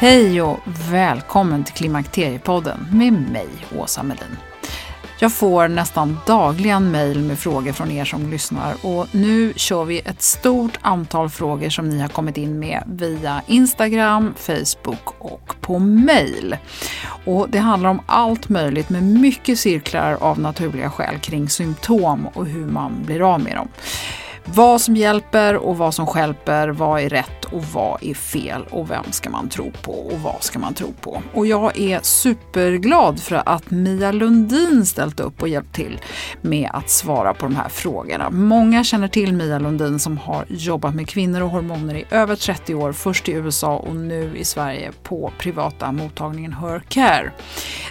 Hej och välkommen till Klimakteriepodden med mig, Åsa Melin. Jag får nästan dagligen mejl med frågor från er som lyssnar och nu kör vi ett stort antal frågor som ni har kommit in med via Instagram, Facebook och på mejl. Och det handlar om allt möjligt med mycket cirklar av naturliga skäl kring symptom och hur man blir av med dem. Vad som hjälper och vad som skälper, vad är rätt och vad är fel och vem ska man tro på och vad ska man tro på. Och jag är superglad för att Mia Lundin ställt upp och hjälpt till med att svara på de här frågorna. Många känner till Mia Lundin som har jobbat med kvinnor och hormoner i över 30 år, först i USA och nu i Sverige på privata mottagningen Her Care,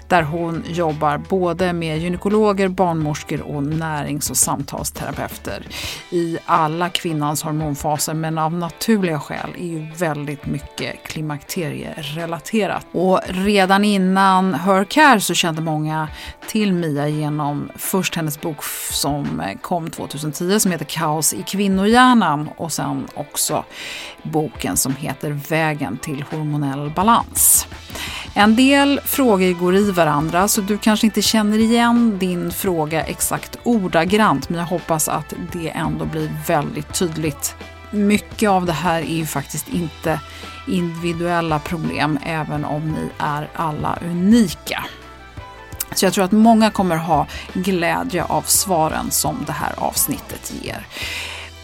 där hon jobbar både med gynekologer, barnmorskor och närings och samtalsterapeuter i alla kvinnans hormonfaser men av naturliga skäl är ju väldigt mycket klimakterierelaterat. Och redan innan Her Care så kände många till Mia genom först hennes bok som kom 2010 som heter Kaos i kvinnohjärnan och sen också boken som heter Vägen till hormonell balans. En del frågor går i varandra så du kanske inte känner igen din fråga exakt ordagrant men jag hoppas att det ändå blir väldigt tydligt. Mycket av det här är ju faktiskt inte individuella problem även om ni är alla unika. Så jag tror att många kommer ha glädje av svaren som det här avsnittet ger.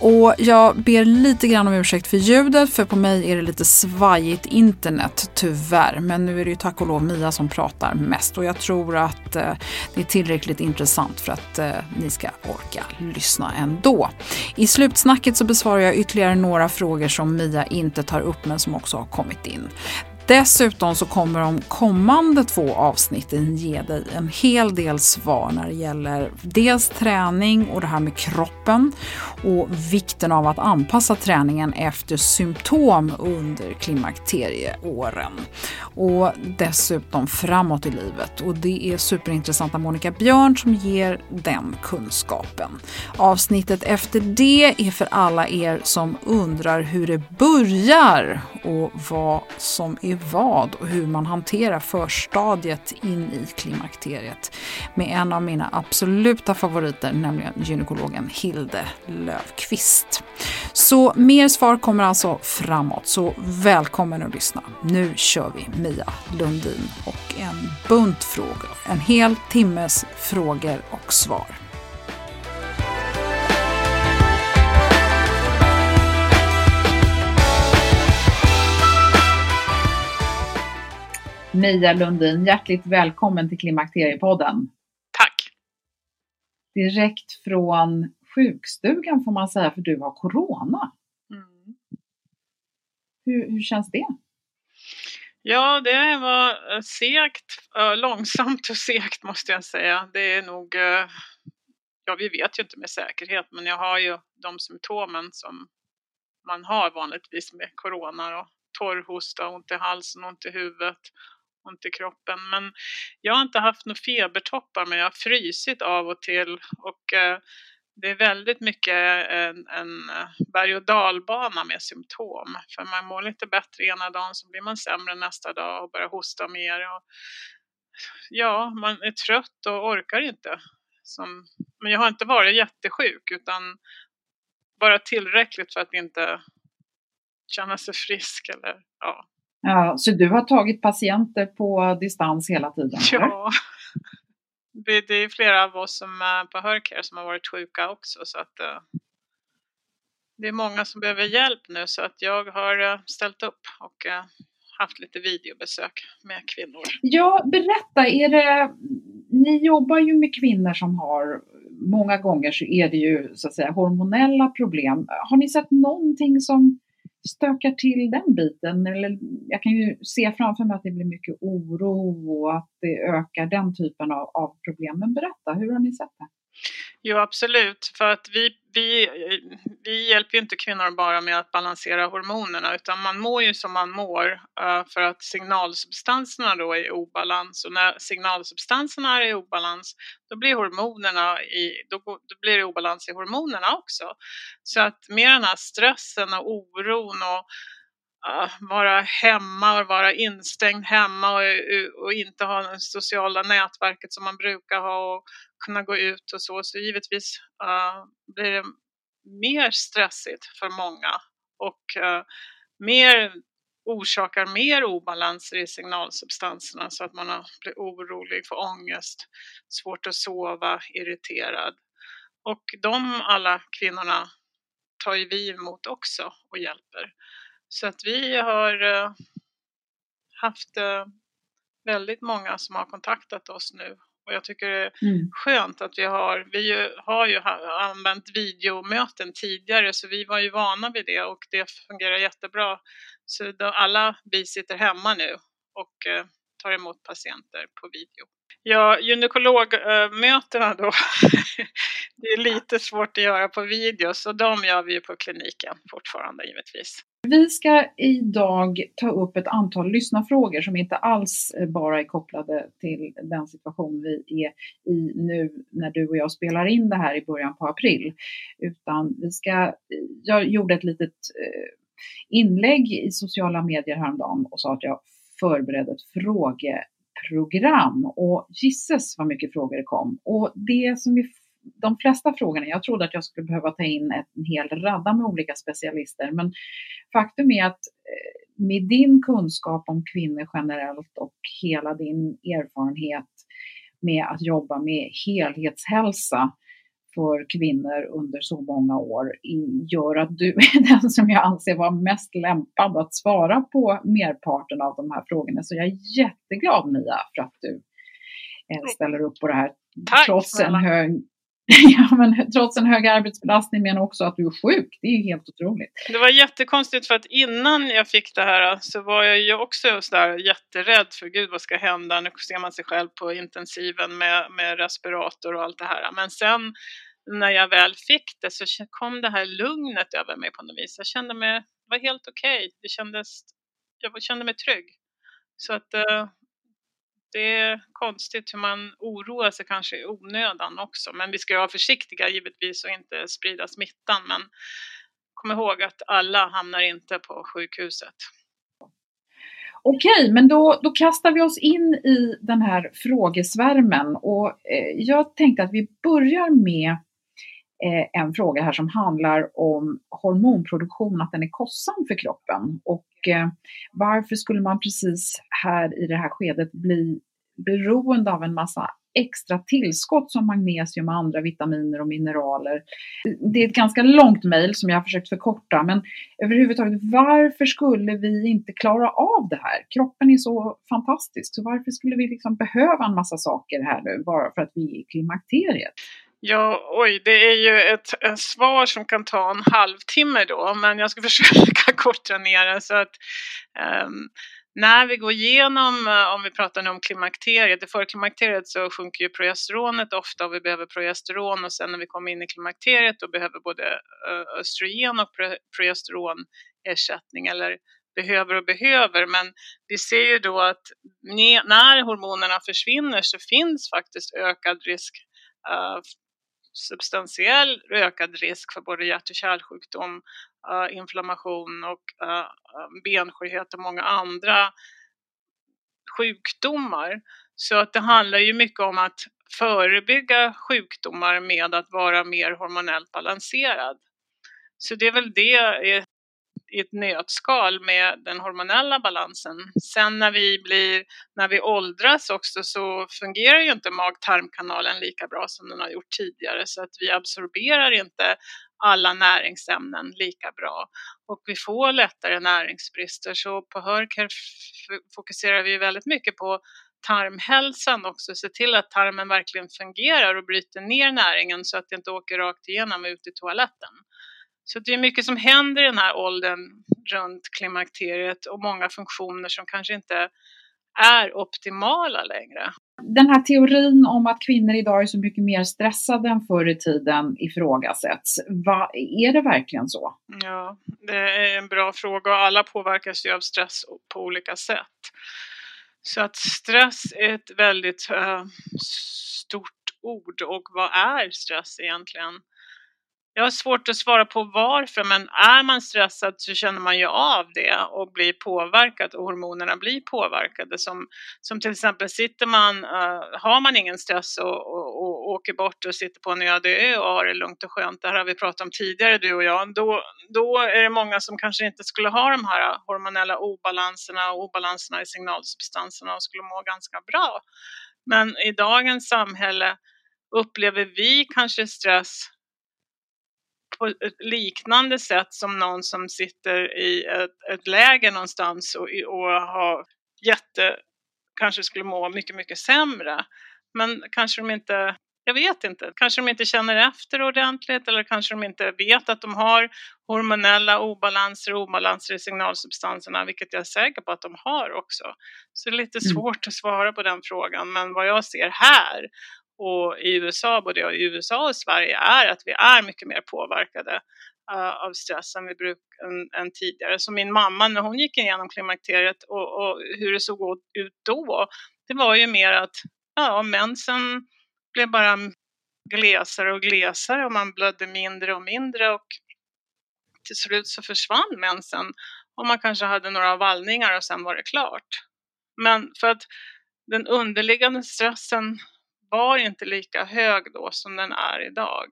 Och jag ber lite grann om ursäkt för ljudet, för på mig är det lite svajigt internet, tyvärr. Men nu är det ju tack och lov Mia som pratar mest och jag tror att eh, det är tillräckligt intressant för att eh, ni ska orka lyssna ändå. I slutsnacket så besvarar jag ytterligare några frågor som Mia inte tar upp men som också har kommit in. Dessutom så kommer de kommande två avsnitten ge dig en hel del svar när det gäller dels träning och det här med kroppen och vikten av att anpassa träningen efter symptom under klimakterieåren. Och dessutom framåt i livet och det är superintressanta Monica Björn som ger den kunskapen. Avsnittet efter det är för alla er som undrar hur det börjar och vad som är vad och hur man hanterar förstadiet in i klimakteriet med en av mina absoluta favoriter, nämligen gynekologen Hilde Löfqvist. Så mer svar kommer alltså framåt, så välkommen att lyssna. Nu kör vi Mia Lundin och en bunt frågor. En hel timmes frågor och svar. Mia Lundin, hjärtligt välkommen till Klimakteriepodden. Tack. Direkt från sjukstugan får man säga, för du har corona. Mm. Hur, hur känns det? Ja, det var segt, långsamt och segt måste jag säga. Det är nog, ja vi vet ju inte med säkerhet, men jag har ju de symptomen som man har vanligtvis med corona och torrhosta, ont i halsen, ont i huvudet, ont i kroppen. Men jag har inte haft några febertoppar men jag har frysit av och till och eh, det är väldigt mycket en, en eh, berg och dalbana med symptom. För man mår lite bättre ena dagen så blir man sämre nästa dag och börjar hosta mer. Och, ja, man är trött och orkar inte. Som, men jag har inte varit jättesjuk utan bara tillräckligt för att inte känna sig frisk eller ja. Ja, så du har tagit patienter på distans hela tiden? Ja. Det är flera av oss som är på Hörcare som har varit sjuka också så att uh, det är många som behöver hjälp nu så att jag har uh, ställt upp och uh, haft lite videobesök med kvinnor. Ja, berätta, är det, ni jobbar ju med kvinnor som har, många gånger så är det ju så att säga hormonella problem. Har ni sett någonting som stökar till den biten? Eller jag kan ju se framför mig att det blir mycket oro och att det ökar den typen av, av problem. Men berätta, hur har ni sett det? Jo, absolut. För att vi, vi, vi hjälper ju inte kvinnor bara med att balansera hormonerna utan man mår ju som man mår eh, för att signalsubstanserna då är i obalans och när signalsubstanserna är i obalans då blir hormonerna i, då, då blir det obalans i hormonerna också. Så att med den här stressen och oron och vara hemma och vara instängd hemma och, och inte ha det sociala nätverket som man brukar ha och kunna gå ut och så. Så givetvis uh, blir det mer stressigt för många och uh, mer orsakar mer obalanser i signalsubstanserna så att man blir orolig, får ångest, svårt att sova, irriterad. Och de alla kvinnorna tar ju vi emot också och hjälper. Så att vi har uh, haft uh, väldigt många som har kontaktat oss nu och jag tycker det är mm. skönt att vi har, vi har ju använt videomöten tidigare så vi var ju vana vid det och det fungerar jättebra. Så då alla vi sitter hemma nu och eh, tar emot patienter på video. Ja, gynekologmötena då, det är lite svårt att göra på video så de gör vi ju på kliniken fortfarande givetvis. Vi ska idag ta upp ett antal lyssnarfrågor som inte alls bara är kopplade till den situation vi är i nu när du och jag spelar in det här i början på april. Utan vi ska, jag gjorde ett litet eh, inlägg i sociala medier häromdagen och sa att jag förberedde ett frågeprogram och gisses vad mycket frågor det kom. Och det som är de flesta frågorna, jag trodde att jag skulle behöva ta in en hel radda med olika specialister, men faktum är att eh, med din kunskap om kvinnor generellt och hela din erfarenhet med att jobba med helhetshälsa för kvinnor under så många år gör att du är den som jag anser vara mest lämpad att svara på merparten av de här frågorna. Så jag är jätteglad Mia för att du eh, ställer upp på det här. Tack, trots en hög ja, men trots en hög arbetsbelastning men också att du är sjuk. Det är ju helt otroligt. Det var jättekonstigt för att innan jag fick det här så var jag ju också sådär jätterädd för gud vad ska hända? Nu ser man sig själv på intensiven med, med respirator och allt det här. Men sen när jag väl fick det så kom det här lugnet över mig på något vis. Jag kände mig, det var helt okej. Okay. Det kändes, jag kände mig trygg. Så att eh, det är konstigt hur man oroar sig kanske i onödan också. Men vi ska vara försiktiga givetvis och inte sprida smittan. Men kom ihåg att alla hamnar inte på sjukhuset. Okej, men då, då kastar vi oss in i den här frågesvärmen och eh, jag tänkte att vi börjar med eh, en fråga här som handlar om hormonproduktion, att den är kostsam för kroppen och eh, varför skulle man precis här i det här skedet bli beroende av en massa extra tillskott som magnesium och andra vitaminer och mineraler. Det är ett ganska långt mejl som jag har försökt förkorta, men överhuvudtaget varför skulle vi inte klara av det här? Kroppen är så fantastisk, så varför skulle vi liksom behöva en massa saker här nu bara för att vi är i klimakteriet? Ja, oj, det är ju ett, ett, svar som kan ta en halvtimme då, men jag ska försöka korta ner det så att um, när vi går igenom, eh, om vi pratar nu om klimakteriet, i förklimakteriet så sjunker ju progesteronet ofta och vi behöver progesteron och sen när vi kommer in i klimakteriet då behöver både eh, östrogen och progesteron ersättning eller behöver och behöver. Men vi ser ju då att när hormonerna försvinner så finns faktiskt ökad risk eh, substantiell ökad risk för både hjärt och kärlsjukdom, uh, inflammation och eh, eh, uh, benskörhet och många andra sjukdomar. Så att det handlar ju mycket om att förebygga sjukdomar med att vara mer hormonellt balanserad. Så det är väl det i ett nötskal med den hormonella balansen. Sen när vi blir, när vi åldras också så fungerar ju inte mag-tarmkanalen lika bra som den har gjort tidigare så att vi absorberar inte alla näringsämnen lika bra och vi får lättare näringsbrister. Så på Hörcare fokuserar vi väldigt mycket på tarmhälsan också, se till att tarmen verkligen fungerar och bryter ner näringen så att det inte åker rakt igenom ut i toaletten. Så det är mycket som händer i den här åldern runt klimakteriet och många funktioner som kanske inte är optimala längre. Den här teorin om att kvinnor idag är så mycket mer stressade än förr i tiden ifrågasätts. Va, är det verkligen så? Ja, det är en bra fråga och alla påverkas ju av stress på olika sätt. Så att stress är ett väldigt äh, stort ord och vad är stress egentligen? Jag har svårt att svara på varför men är man stressad så känner man ju av det och blir påverkad och hormonerna blir påverkade. Som, som till exempel sitter man, uh, har man ingen stress och, och, och, åker bort och sitter på en öde ö och har det lugnt och skönt, det här har vi pratat om tidigare du och jag, då, då är det många som kanske inte skulle ha de här hormonella obalanserna och obalanserna i signalsubstanserna och skulle må ganska bra. Men i dagens samhälle upplever vi kanske stress på ett liknande sätt som någon som sitter i ett, ett läger någonstans och, och har jätte, kanske skulle må mycket, mycket sämre. Men kanske de inte, jag vet inte, kanske de inte känner efter ordentligt eller kanske de inte vet att de har hormonella obalanser och obalanser i signalsubstanserna, vilket jag är säker på att de har också. Så det är lite mm. svårt att svara på den frågan, men vad jag ser här och i USA, både i USA och Sverige, är att vi är mycket mer påverkade uh, av stress än, vi bruk, än, än, tidigare. Så min mamma, när hon gick igenom klimakteriet och, och, hur det såg ut då, det var ju mer att ja, mensen blev bara glesare och glesare och man blödde mindre och mindre och till slut så försvann mensen och man kanske hade några vallningar och sen var det klart. Men för att den underliggande stressen var inte lika hög då som den är idag.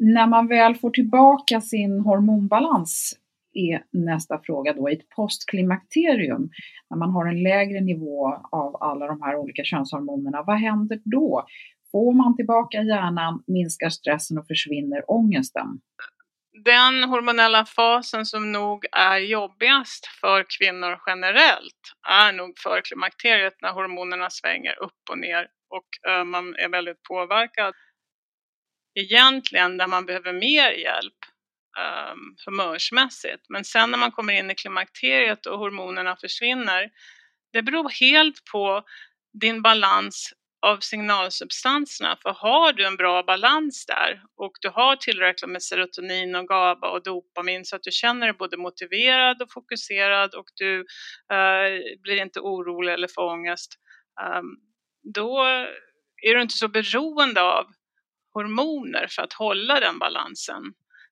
När man väl får tillbaka sin hormonbalans är nästa fråga då i ett postklimakterium, när man har en lägre nivå av alla de här olika könshormonerna, vad händer då? Får man tillbaka hjärnan, minskar stressen och försvinner ångesten? Den hormonella fasen som nog är jobbigast för kvinnor generellt är nog förklimakteriet när hormonerna svänger upp och ner och eh, man är väldigt påverkad. Egentligen där man behöver mer hjälp ehm, humörsmässigt. Men sen när man kommer in i klimakteriet och hormonerna försvinner, det beror helt på din balans av signalsubstanserna. För har du en bra balans där och du har tillräckligt med serotonin och GABA och dopamin så att du känner dig både motiverad och fokuserad och du eh, blir inte orolig eller får ångest. Um, då är du inte så beroende av hormoner för att hålla den balansen.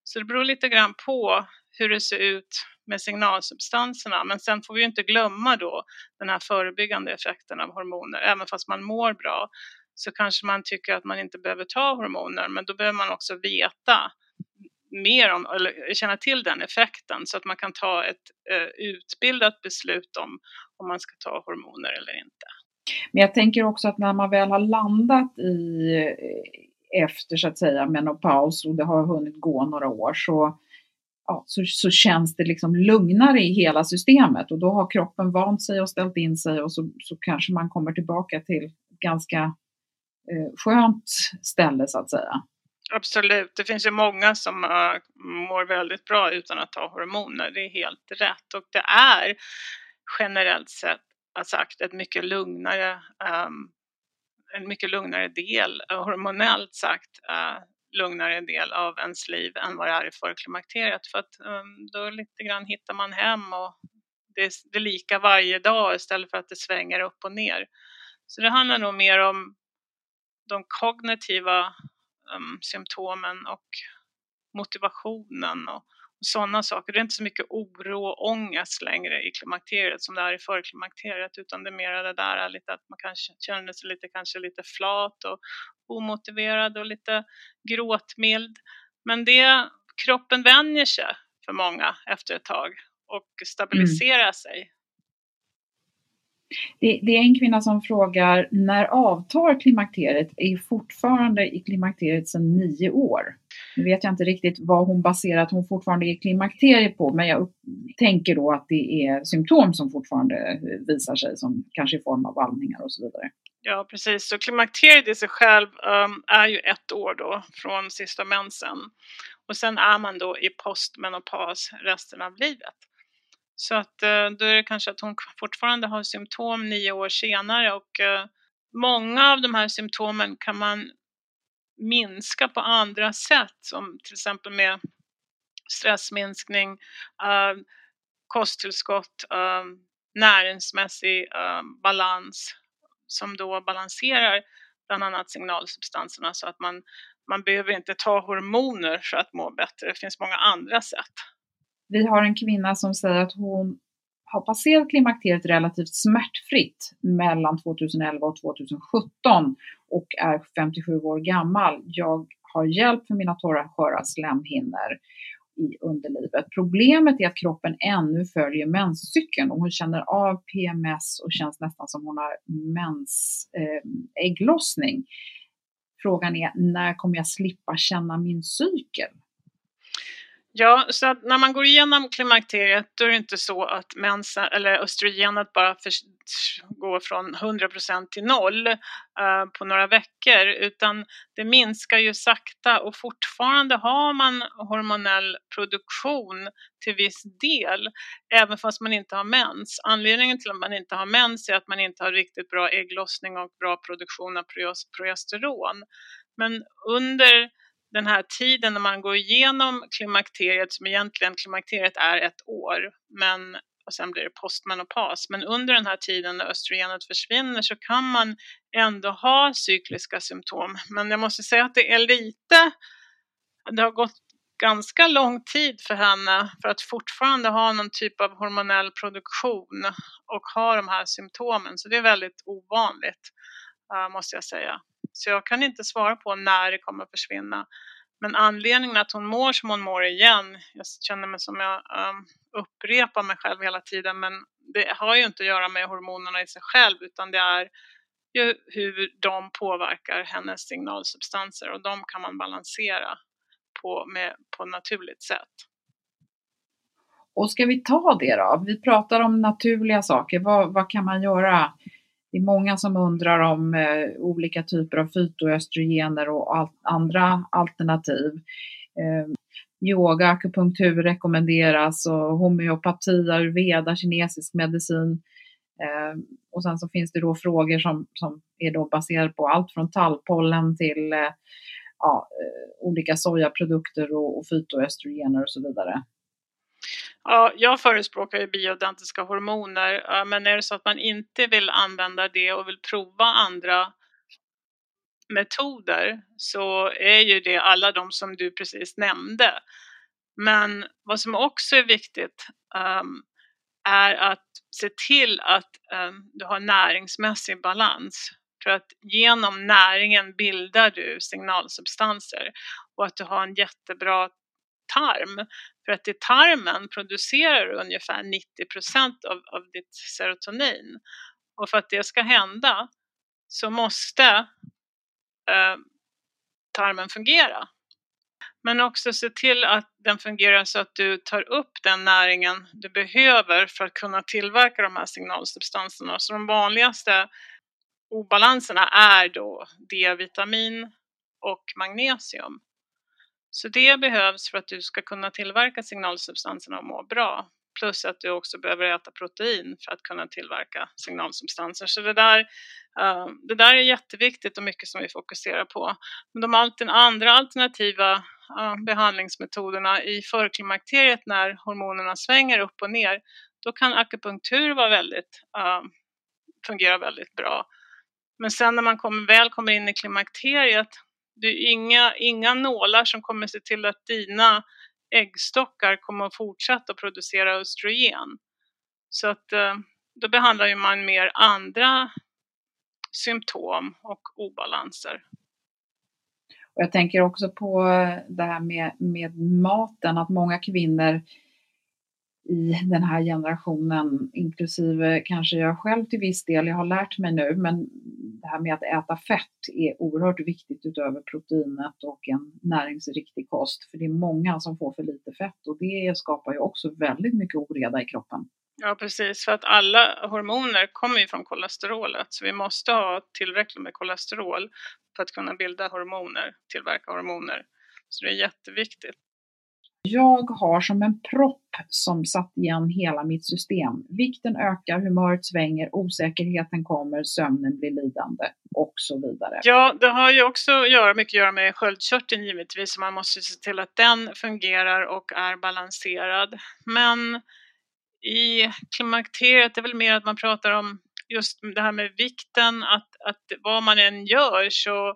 Så det beror lite grann på hur det ser ut med signalsubstanserna. Men sen får vi inte glömma då den här förebyggande effekten av hormoner. Även fast man mår bra så kanske man tycker att man inte behöver ta hormoner. Men då behöver man också veta mer om, eller känna till den effekten så att man kan ta ett eh, utbildat beslut om om man ska ta hormoner eller inte. Men jag tänker också att när man väl har landat i eh, efter så att säga menopaus och det har hunnit gå några år så, ja, så, så, känns det liksom lugnare i hela systemet. Och då har kroppen vant sig och ställt in sig och så, så kanske man kommer tillbaka till ganska eh, skönt ställe så att säga. Absolut, det finns ju många som äh, mår väldigt bra utan att ta hormoner, det är helt rätt. Och det är generellt sett sagt ett mycket lugnare, um, en mycket lugnare del, eh, hormonellt sagt, uh, lugnare del av ens liv än vad det är i förklimakteriet. För att um, då lite grann hittar man hem och det är, det är lika varje dag istället för att det svänger upp och ner. Så det handlar nog mer om de kognitiva um, symptomen och motivationen och, sådana saker. Det är inte så mycket oro och ångest längre i klimakteriet som det är i förklimakteriet utan det är mer det där lite att man kanske känner sig lite, kanske lite flat och omotiverad och lite gråtmild. Men det, kroppen vänjer sig för många efter ett tag och stabiliserar mm. sig. Det, det, är en kvinna som frågar, när avtar klimakteriet? Är fortfarande i klimakteriet sedan nio år. Nu vet jag inte riktigt vad hon baserar att hon fortfarande är i klimakteriet på, men jag tänker då att det är symptom som fortfarande visar sig, som kanske i form av vallningar och så vidare. Ja, precis. Så klimakteriet i sig själv um, är ju ett år då från sista mensen. Och sen är man då i postmenopaus resten av livet. Så att uh, då är det kanske att hon fortfarande har symptom nio år senare och uh, många av de här symptomen kan man minska på andra sätt som till exempel med stressminskning, uh, kosttillskott, uh, näringsmässig uh, balans som då balanserar bland annat signalsubstanserna så att man, man behöver inte ta hormoner för att må bättre. Det finns många andra sätt. Vi har en kvinna som säger att hon har passerat klimakteriet relativt smärtfritt mellan 2011 och 2017 och är 57 år gammal. Jag har hjälp för mina torra sköra slemhinnor i underlivet. Problemet är att kroppen ännu följer menscykeln och hon känner av PMS och känns nästan som hon har mens, eh, ägglossning. Frågan är när kommer jag slippa känna min cykel? Ja, så att när man går igenom klimakteriet då är det inte så att mensen, eller östrogenet bara för, går från 100% till noll uh, på några veckor utan det minskar ju sakta och fortfarande har man hormonell produktion till viss del även fast man inte har mens. Anledningen till att man inte har mens är att man inte har riktigt bra ägglossning och bra produktion av progesteron. Men under den här tiden när man går igenom klimakteriet, som egentligen klimakteriet är ett år, men och sen blir det postmenopaus. Men under den här tiden när östrogenet försvinner så kan man ändå ha cykliska symptom. Men jag måste säga att det är lite, det har gått ganska lång tid för henne för att fortfarande ha någon typ av hormonell produktion och ha de här symptomen. Så det är väldigt ovanligt, eh, måste jag säga. Så jag kan inte svara på när det kommer att försvinna. Men anledningen att hon mår som hon mår igen, jag känner mig som jag um, upprepar mig själv hela tiden, men det har ju inte att göra med hormonerna i sig själv utan det är ju hur de påverkar hennes signalsubstanser och de kan man balansera på, med, på naturligt sätt. Och ska vi ta det då? Vi pratar om naturliga saker. Vad, vad kan man göra det är många som undrar om eh, olika typer av fytoöstrogener och al andra alternativ. Eh, yoga, akupunktur rekommenderas och homeopati, ayurveda, kinesisk medicin. Eh, och sen så finns det då frågor som, som är då baserade på allt från tallpollen till eh, ja, eh, olika sojaprodukter och, och fytoöstrogener och så vidare. Ja, jag förespråkar ju bioidentiska hormoner, men är det så att man inte vill använda det och vill prova andra metoder så är ju det alla de som du precis nämnde. Men vad som också är viktigt um, är att se till att um, du har näringsmässig balans. För att genom näringen bildar du signalsubstanser och att du har en jättebra tarm. För att i tarmen producerar du ungefär 90 av, av ditt serotonin. Och för att det ska hända så måste eh, tarmen fungera. Men också se till att den fungerar så att du tar upp den näringen du behöver för att kunna tillverka de här signalsubstanserna. Så de vanligaste obalanserna är då D-vitamin och magnesium. Så det behövs för att du ska kunna tillverka signalsubstanserna och må bra. Plus att du också behöver äta protein för att kunna tillverka signalsubstanser. Så det där, eh, det där är jätteviktigt och mycket som vi fokuserar på. Men de andra alternativa eh, behandlingsmetoderna i förklimakteriet när hormonerna svänger upp och ner, då kan akupunktur vara väldigt, eh, fungera väldigt bra. Men sen när man kommer, väl kommer in i klimakteriet det är inga, inga nålar som kommer se till att dina äggstockar kommer att fortsätta producera östrogen. Så att eh, då behandlar ju man mer andra symptom och obalanser. Och jag tänker också på det här med, med maten, att många kvinnor i den här generationen, inklusive kanske jag själv till viss del, jag har lärt mig nu, men det här med att äta fett är oerhört viktigt utöver proteinet och en näringsriktig kost. För det är många som får för lite fett och det skapar ju också väldigt mycket oreda i kroppen. Ja, precis. För att alla hormoner kommer ju från kolesterolet. Så vi måste ha tillräckligt med kolesterol för att kunna bilda hormoner, tillverka hormoner. Så det är jätteviktigt. Jag har som en propp som satt igen hela mitt system. Vikten ökar, humöret svänger, osäkerheten kommer, sömnen blir lidande och så vidare. Ja, det har ju också att göra, mycket att göra med sköldkörteln givetvis. Man måste se till att den fungerar och är balanserad. Men i klimakteriet det är väl mer att man pratar om just det här med vikten, att, att vad man än gör så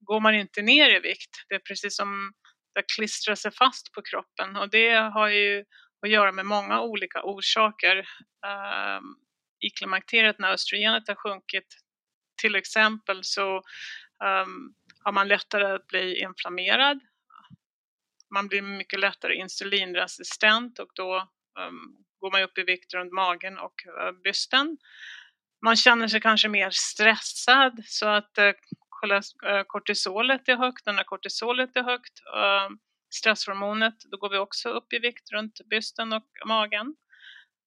går man inte ner i vikt. Det är precis som det klistrar sig fast på kroppen och det har ju att göra med många olika orsaker. Eh, I klimakteriet när östrogenet har sjunkit till exempel så eh, har man lättare att bli inflammerad. Man blir mycket lättare insulinresistent och då um, går man upp i vikt runt magen och eh, uh, bysten. Man känner sig kanske mer stressad så att eh, uh, kortisolet är högt när kortisolet är högt, ehm, stresshormonet, då går vi också upp i vikt runt bysten och magen.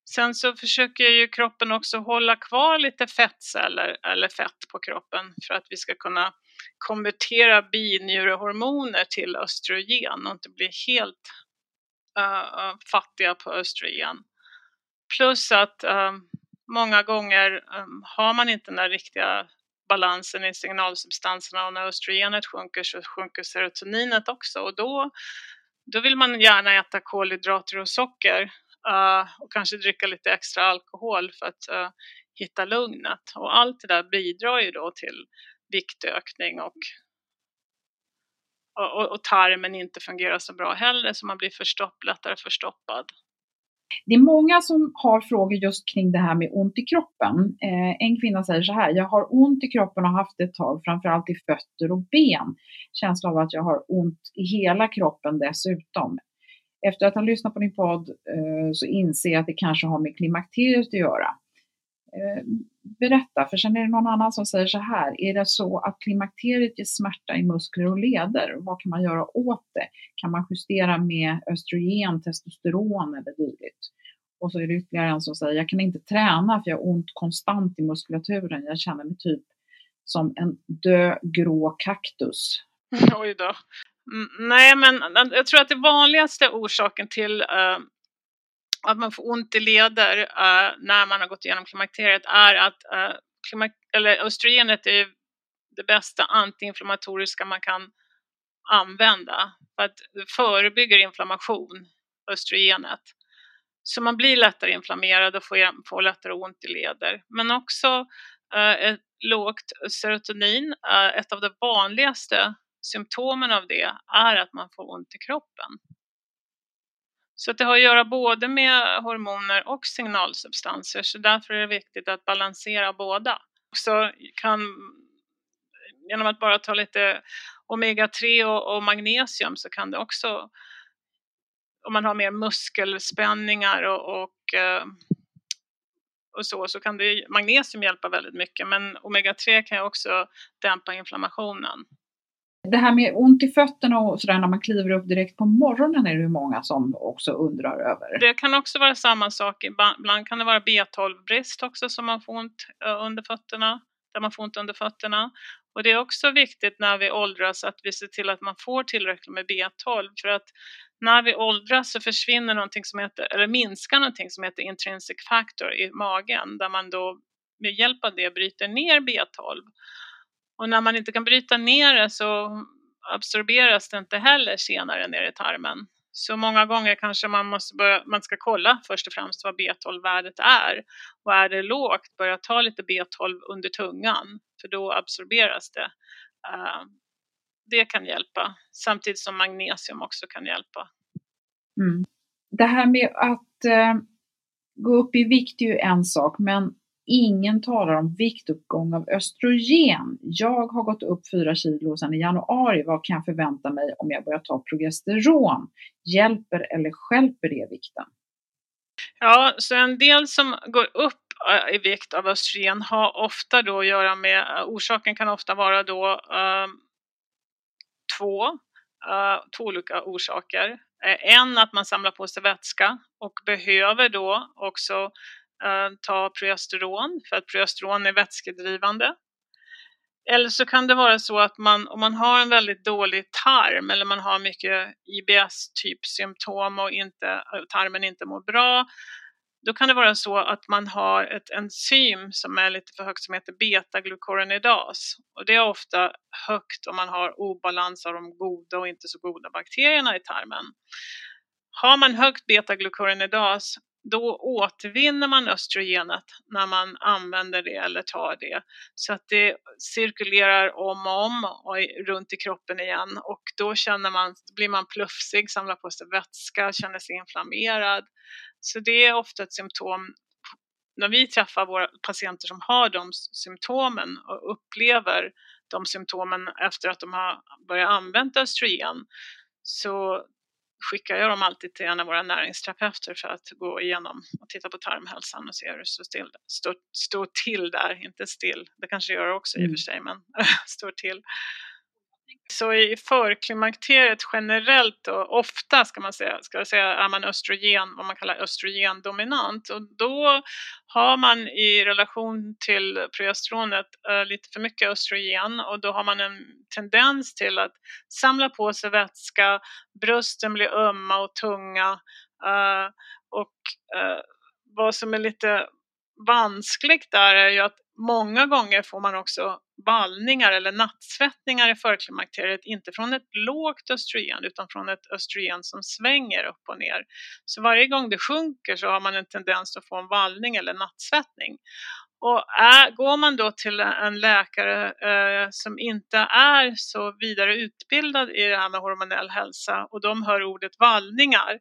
Sen så försöker ju kroppen också hålla kvar lite fettceller eller fett på kroppen för att vi ska kunna konvertera binjurehormoner till östrogen och inte bli helt uh, fattiga på östrogen. Plus att uh, många gånger um, har man inte den där riktiga balansen i signalsubstanserna och när östrogenet sjunker så sjunker serotoninet också och då, då vill man gärna äta kolhydrater och socker uh, och kanske dricka lite extra alkohol för att uh, hitta lugnet och allt det där bidrar ju då till viktökning och och, och tarmen inte fungerar så bra heller så man blir förstopp, lättare förstoppad. Det är många som har frågor just kring det här med ont i kroppen. Eh, en kvinna säger så här, jag har ont i kroppen och har haft det ett tag, framförallt i fötter och ben. Känsla av att jag har ont i hela kroppen dessutom. Efter att ha lyssnat på din podd eh, så inser jag att det kanske har med klimakteriet att göra. Eh, berätta, för sen är det någon annan som säger så här, är det så att klimakteriet ger smärta i muskler och leder? Vad kan man göra åt det? Kan man justera med östrogen, testosteron eller dylikt? Och så är det ytterligare en som säger, jag kan inte träna för jag har ont konstant i muskulaturen. Jag känner mig typ som en död grå kaktus. Oj då. Mm, nej, men jag tror att det vanligaste orsaken till uh, att man får ont i leder uh, när man har gått igenom klimakteriet är att uh, klimak eller östrogenet är det bästa antiinflammatoriska man kan använda för att det förebygger inflammation, östrogenet. Så man blir lättare inflammerad och får, får lättare ont i leder. Men också uh, ett lågt serotonin, ett av de vanligaste symptomen av det är att man får ont i kroppen. Så det har att göra både med hormoner och signalsubstanser så därför är det viktigt att balansera båda. Också kan, genom att bara ta lite omega-3 och, och, magnesium så kan det också, om man har mer muskelspänningar och, och, eh, och så, så kan det, magnesium hjälpa väldigt mycket men omega-3 kan ju också dämpa inflammationen. Det här med ont i fötterna och sådär när man kliver upp direkt på morgonen är det ju många som också undrar över. Det kan också vara samma sak. Ibland kan det vara B12-brist också som man får ont under fötterna, där man får ont under fötterna. Och det är också viktigt när vi åldras att vi ser till att man får tillräckligt med B12 för att när vi åldras så försvinner någonting som heter, eller minskar någonting som heter intrinsic factor i magen där man då med hjälp av det bryter ner B12. Och när man inte kan bryta ner det så absorberas det inte heller senare ner i tarmen. Så många gånger kanske man måste börja, man ska kolla först och främst vad B12-värdet är. Och är det lågt, börja ta lite B12 under tungan, för då absorberas det. Eh, det kan hjälpa. Samtidigt som magnesium också kan hjälpa. Mm. Det här med att eh, gå upp i vikt är ju en sak, men ingen talar om viktuppgång av östrogen. Jag har gått upp 4 kilo sedan i januari. Vad kan jag förvänta mig om jag börjar ta progesteron? Hjälper eller skälper det vikten? Ja, så en del som går upp eh, i vikt av östrogen har ofta då att göra med, eh, orsaken kan ofta vara då eh, två, eh, två olika orsaker. Eh, en att man samlar på sig vätska och behöver då också Eh, ta progesteron för att progesteron är vätskedrivande. Eller så kan det vara så att man, om man har en väldigt dålig tarm eller man har mycket IBS-typ symptom och inte, tarmen inte mår bra, då kan det vara så att man har ett enzym som är lite för högt som heter betaglukoronidas. Och det är ofta högt om man har obalans av de goda och inte så goda bakterierna i tarmen. Har man högt betaglukoronidas då återvinner man östrogenet när man använder det eller tar det. Så att det cirkulerar om och om och runt i kroppen igen och då känner man, blir man plufsig, samlar på sig vätska, känner sig inflammerad. Så det är ofta ett symptom när vi träffar våra patienter som har de symptomen och upplever de symptomen efter att de har börjat använda östrogen så skickar jag dem alltid till en av våra näringsterapeuter för att gå igenom och titta på tarmhälsan och se hur det står till, står, står till där, inte still. Det kanske det gör också i och för sig, men står till. Så i förklimakteriet generellt och ofta ska man säga, ska jag säga, är man östrogen, vad man kallar östrogendominant och då har man i relation till progesteronet äh, lite för mycket östrogen och då har man en tendens till att samla på sig vätska, brösten blir ömma och tunga äh, och äh, vad som är lite vanskligt där är ju att många gånger får man också vallningar eller nattsvettningar i förklimakteriet, inte från ett lågt östrogen utan från ett östrogen som svänger upp och ner. Så varje gång det sjunker så har man en tendens att få en vallning eller nattsvettning. Och är, går man då till en läkare eh, som inte är så vidare utbildad i det här med hormonell hälsa och de hör ordet vallningar,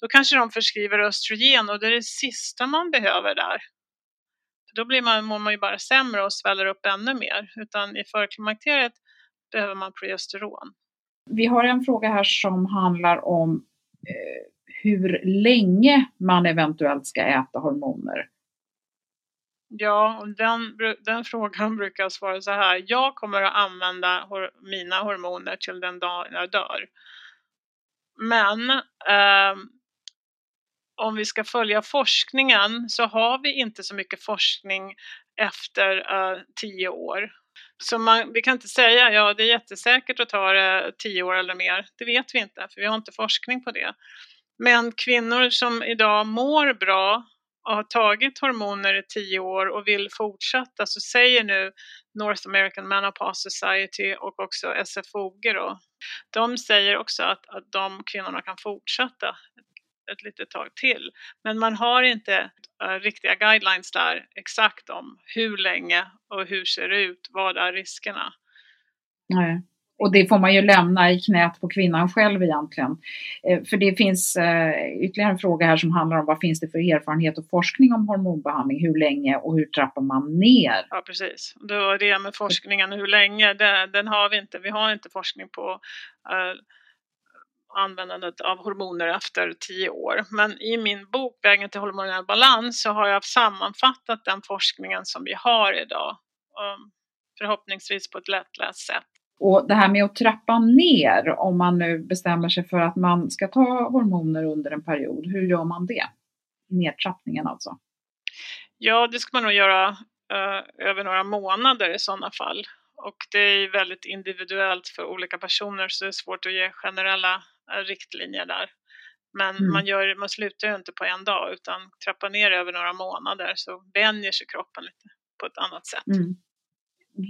då kanske de förskriver östrogen och det är det sista man behöver där då blir man, mår man ju bara sämre och sväller upp ännu mer. Utan i förklimakteriet behöver man progesteron. Vi har en fråga här som handlar om eh, hur länge man eventuellt ska äta hormoner. Ja, den, den frågan brukar jag svara så här. Jag kommer att använda hor mina hormoner till den dag jag dör. Men eh, om vi ska följa forskningen så har vi inte så mycket forskning efter uh, tio år. Så man, vi kan inte säga ja det är jättesäkert att ta det tio år eller mer. Det vet vi inte för vi har inte forskning på det. Men kvinnor som idag mår bra och har tagit hormoner i tio år och vill fortsätta så säger nu North American Menopause Society och också SFOG då. De säger också att, att de kvinnorna kan fortsätta ett litet tag till. Men man har inte uh, riktiga guidelines där exakt om hur länge och hur ser det ut, vad är riskerna? Nej. Och det får man ju lämna i knät på kvinnan själv egentligen. Eh, för det finns eh, ytterligare en fråga här som handlar om vad finns det för erfarenhet och forskning om hormonbehandling, hur länge och hur trappar man ner? Ja precis, det var det med forskningen, hur länge, den har vi inte. Vi har inte forskning på användandet av hormoner efter tio år. Men i min bok Vägen till hormonell balans så har jag sammanfattat den forskningen som vi har idag. Förhoppningsvis på ett lättläst sätt. Och det här med att trappa ner om man nu bestämmer sig för att man ska ta hormoner under en period, hur gör man det? Nedtrappningen alltså? Ja, det ska man nog göra uh, över några månader i sådana fall. Och det är väldigt individuellt för olika personer så det är svårt att ge generella Eh, riktlinjer där. Men mm. man, gör, man slutar ju inte på en dag utan trappar ner över några månader så vänjer sig kroppen lite på ett annat sätt. Mm.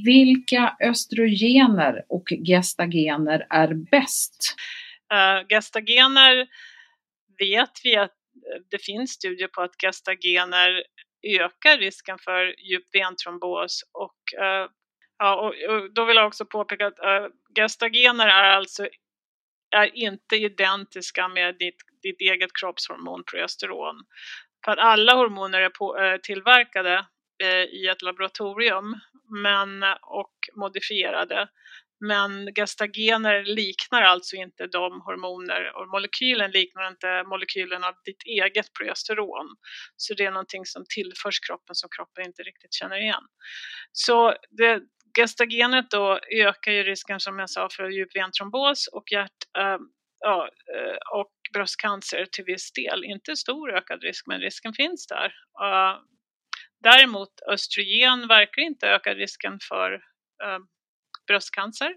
Vilka östrogener och gestagener är bäst? Uh, gestagener vet vi att eh, det finns studier på att gestagener ökar risken för djup ventrombos och uh, Ja, och, och, då vill jag också påpeka att äh, gestagener är alltså är inte identiska med ditt, ditt eget kroppshormon progesteron. För att alla hormoner är på, eh, tillverkade eh, i ett laboratorium men, och modifierade. Men gestagener liknar alltså inte de hormoner och molekylen liknar inte molekylen av ditt eget progesteron. Så det är någonting som tillförs kroppen som kroppen inte riktigt känner igen. Så det, gestagenet då ökar ju risken som jag sa för djupventrombos och hjärt, äh, ja, eh, och bröstcancer till viss del. Inte stor ökad risk men risken finns där. Äh, däremot östrogen verkar inte öka risken för äh, bröstcancer.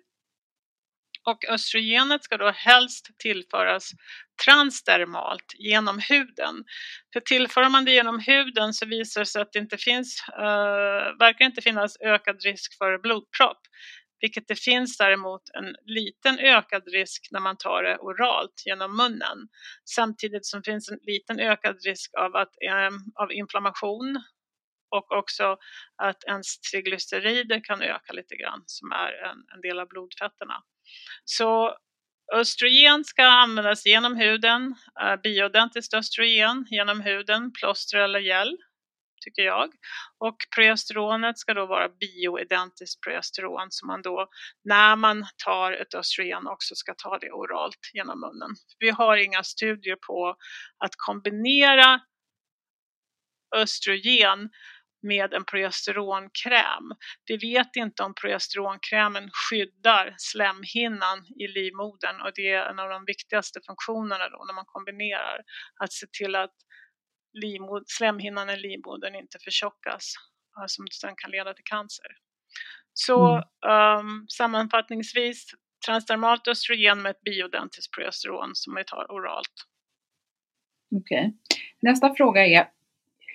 Och östrogenet ska då helst tillföras transdermalt genom huden. För tillför man det genom huden så visar det sig att det inte finns, uh, verkar inte finnas ökad risk för blodpropp. Vilket det finns däremot en liten ökad risk när man tar det oralt genom munnen. Samtidigt som finns en liten ökad risk av, att, um, av inflammation och också att ens triglycerider kan öka lite grann som är en, en del av blodfetterna. Så östrogen ska användas genom huden, eh, bioidentiskt östrogen genom huden, plåster eller gel tycker jag. Och progesteronet ska då vara bioidentiskt progesteron som man då när man tar ett östrogen också ska ta det oralt genom munnen. Vi har inga studier på att kombinera östrogen med en progesteronkräm. Vi vet inte om progesteronkrämen skyddar slemhinnan i livmodern och det är en av de viktigaste funktionerna då när man kombinerar. Att se till att livmod, slemhinnan i livmodern inte förtjockas som sen kan leda till cancer. Så mm. um, sammanfattningsvis transdermalt östrogen med ett biodentiskt progesteron som vi tar oralt. Okej. Okay. Nästa fråga är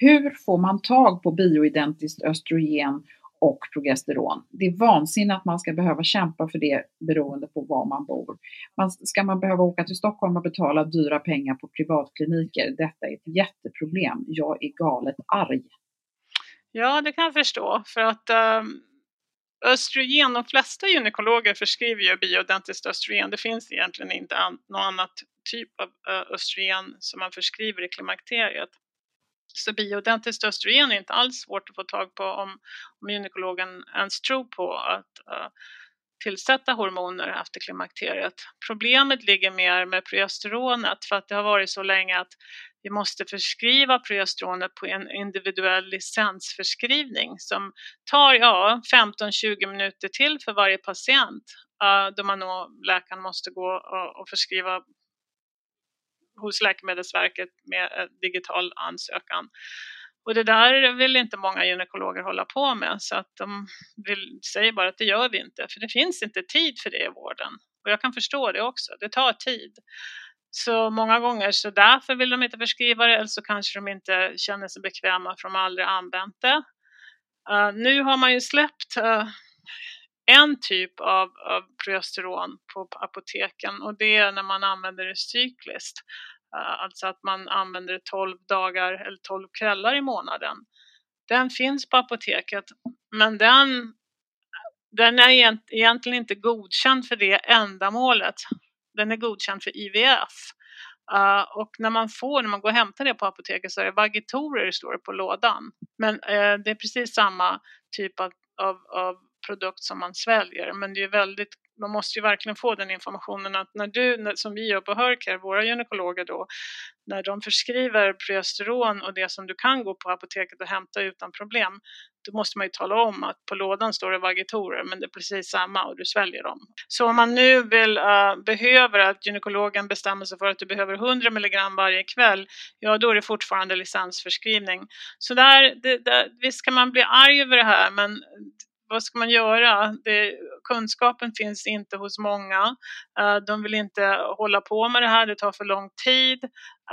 hur får man tag på bioidentiskt östrogen och progesteron. Det är vansinne att man ska behöva kämpa för det beroende på var man bor. Man, ska man behöva åka till Stockholm och betala dyra pengar på privatkliniker? Detta är ett jätteproblem. Jag är galet arg. Ja, det kan jag förstå. För att um, östrogen, de flesta gynekologer förskriver ju bioidentiskt östrogen. Det finns egentligen inte an, någon annan typ av östrogen som man förskriver i klimakteriet. Så bioidentiskt östrogen är inte alls svårt att få tag på om, om gynekologen ens tror på att uh, tillsätta hormoner efter klimakteriet. Problemet ligger mer med progesteronet för att det har varit så länge att vi måste förskriva progesteronet på en individuell licensförskrivning som tar ja, 15-20 minuter till för varje patient uh, då man då, läkaren måste gå och, och förskriva hos Läkemedelsverket med digital ansökan. Och det där vill inte många gynekologer hålla på med så att de vill, säger bara att det gör vi inte för det finns inte tid för det i vården. Och jag kan förstå det också, det tar tid. Så många gånger så därför vill de inte förskriva det eller så kanske de inte känner sig bekväma för de har aldrig använt det. Uh, nu har man ju släppt uh, en typ av, av progesteron på apoteken och det är när man använder det cykliskt. Eh, alltså att man använder det 12 dagar eller 12 kvällar i månaden. Den finns på apoteket men den, den är egentligen inte godkänd för det ändamålet. Den är godkänd för IVF. Uh, eh, och när man får, när man går och hämtar det på apoteket så är det vagitorer står det på lådan. Men uh, det är precis samma typ av, av, av produkt som man sväljer. Men det är väldigt, man måste ju verkligen få den informationen att när du, som vi gör på Hörcare, våra gynekologer då, när de förskriver progesteron och det som du kan gå på apoteket och hämta utan problem, då måste man ju tala om att på lådan står det vagitorer men det är precis samma och du sväljer dem. Så om man nu vill, uh, behöver att gynekologen bestämmer sig för att du behöver 100 mg varje kväll, ja då är det fortfarande licensförskrivning. Så där, det, där, visst kan man bli arg över det här men vad ska man göra? Det, kunskapen finns inte hos många. Uh, de vill inte hålla på med det här, det tar för lång tid.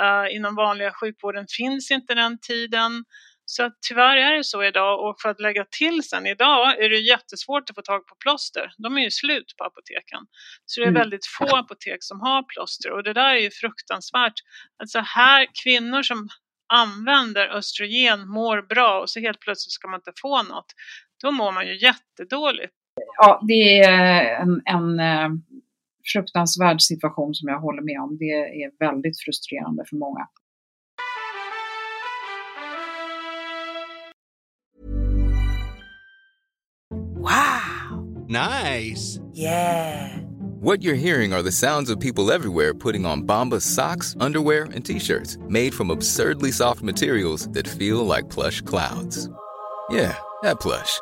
Uh, inom vanliga sjukvården finns inte den tiden. Så tyvärr är det så idag och för att lägga till sen idag är det jättesvårt att få tag på plåster. De är ju slut på apoteken. Så det är mm. väldigt få apotek som har plåster och det där är ju fruktansvärt. Alltså här, kvinnor som använder östrogen mår bra och så helt plötsligt ska man inte få något då mår man ju jättedåligt. Ja, det är en, en eh, fruktansvärd situation som jag håller med om. Det är väldigt frustrerande för många. Wow. Nice. Yeah. What you're hearing are the sounds of people everywhere putting on Bombas socks, underwear, and t-shirts made from absurdly soft materials that feel like plush clouds. Yeah, that plush.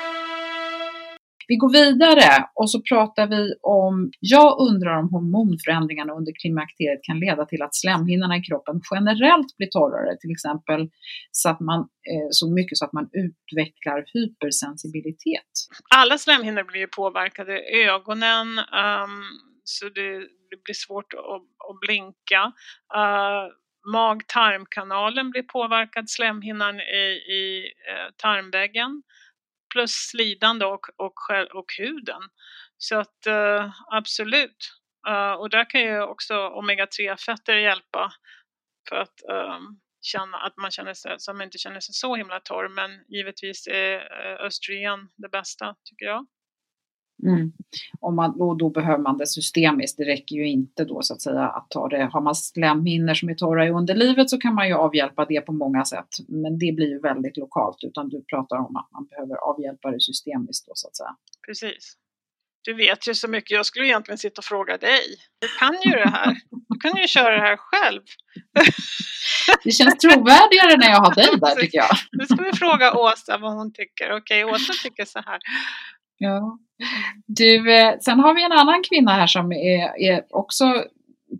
Vi går vidare och så pratar vi om, jag undrar om hormonförändringarna under klimakteriet kan leda till att slemhinnorna i kroppen generellt blir torrare, till exempel så, att man, eh, så mycket så att man utvecklar hypersensibilitet. Alla slemhinnor blir ju påverkade. Ögonen, um, så det, det, blir svårt att, att blinka. Uh, Mag-tarmkanalen blir påverkad, slemhinnan i, i uh, tarmväggen plus lidande och, och, och huden. Så att uh, absolut. Uh, och där kan ju också omega-3-fetter hjälpa för att um, känna att man känner sig, så man inte känner sig så himla torr. Men givetvis är uh, östrogen det bästa tycker jag. Mm. Om man, och då behöver man det systemiskt. Det räcker ju inte då så att säga att ta det. Har man slemhinnor som är torra i underlivet så kan man ju avhjälpa det på många sätt. Men det blir ju väldigt lokalt utan du pratar om att man behöver avhjälpa det systemiskt då så att säga. Precis. Du vet ju så mycket. Jag skulle egentligen sitta och fråga dig. Du kan ju det här. Du kan ju köra det här själv. Det känns trovärdigare när jag har dig där tycker jag. Nu ska vi fråga Åsa vad hon tycker. Okej, Åsa tycker så här. Ja. Du, eh, sen har vi en annan kvinna här som är, är också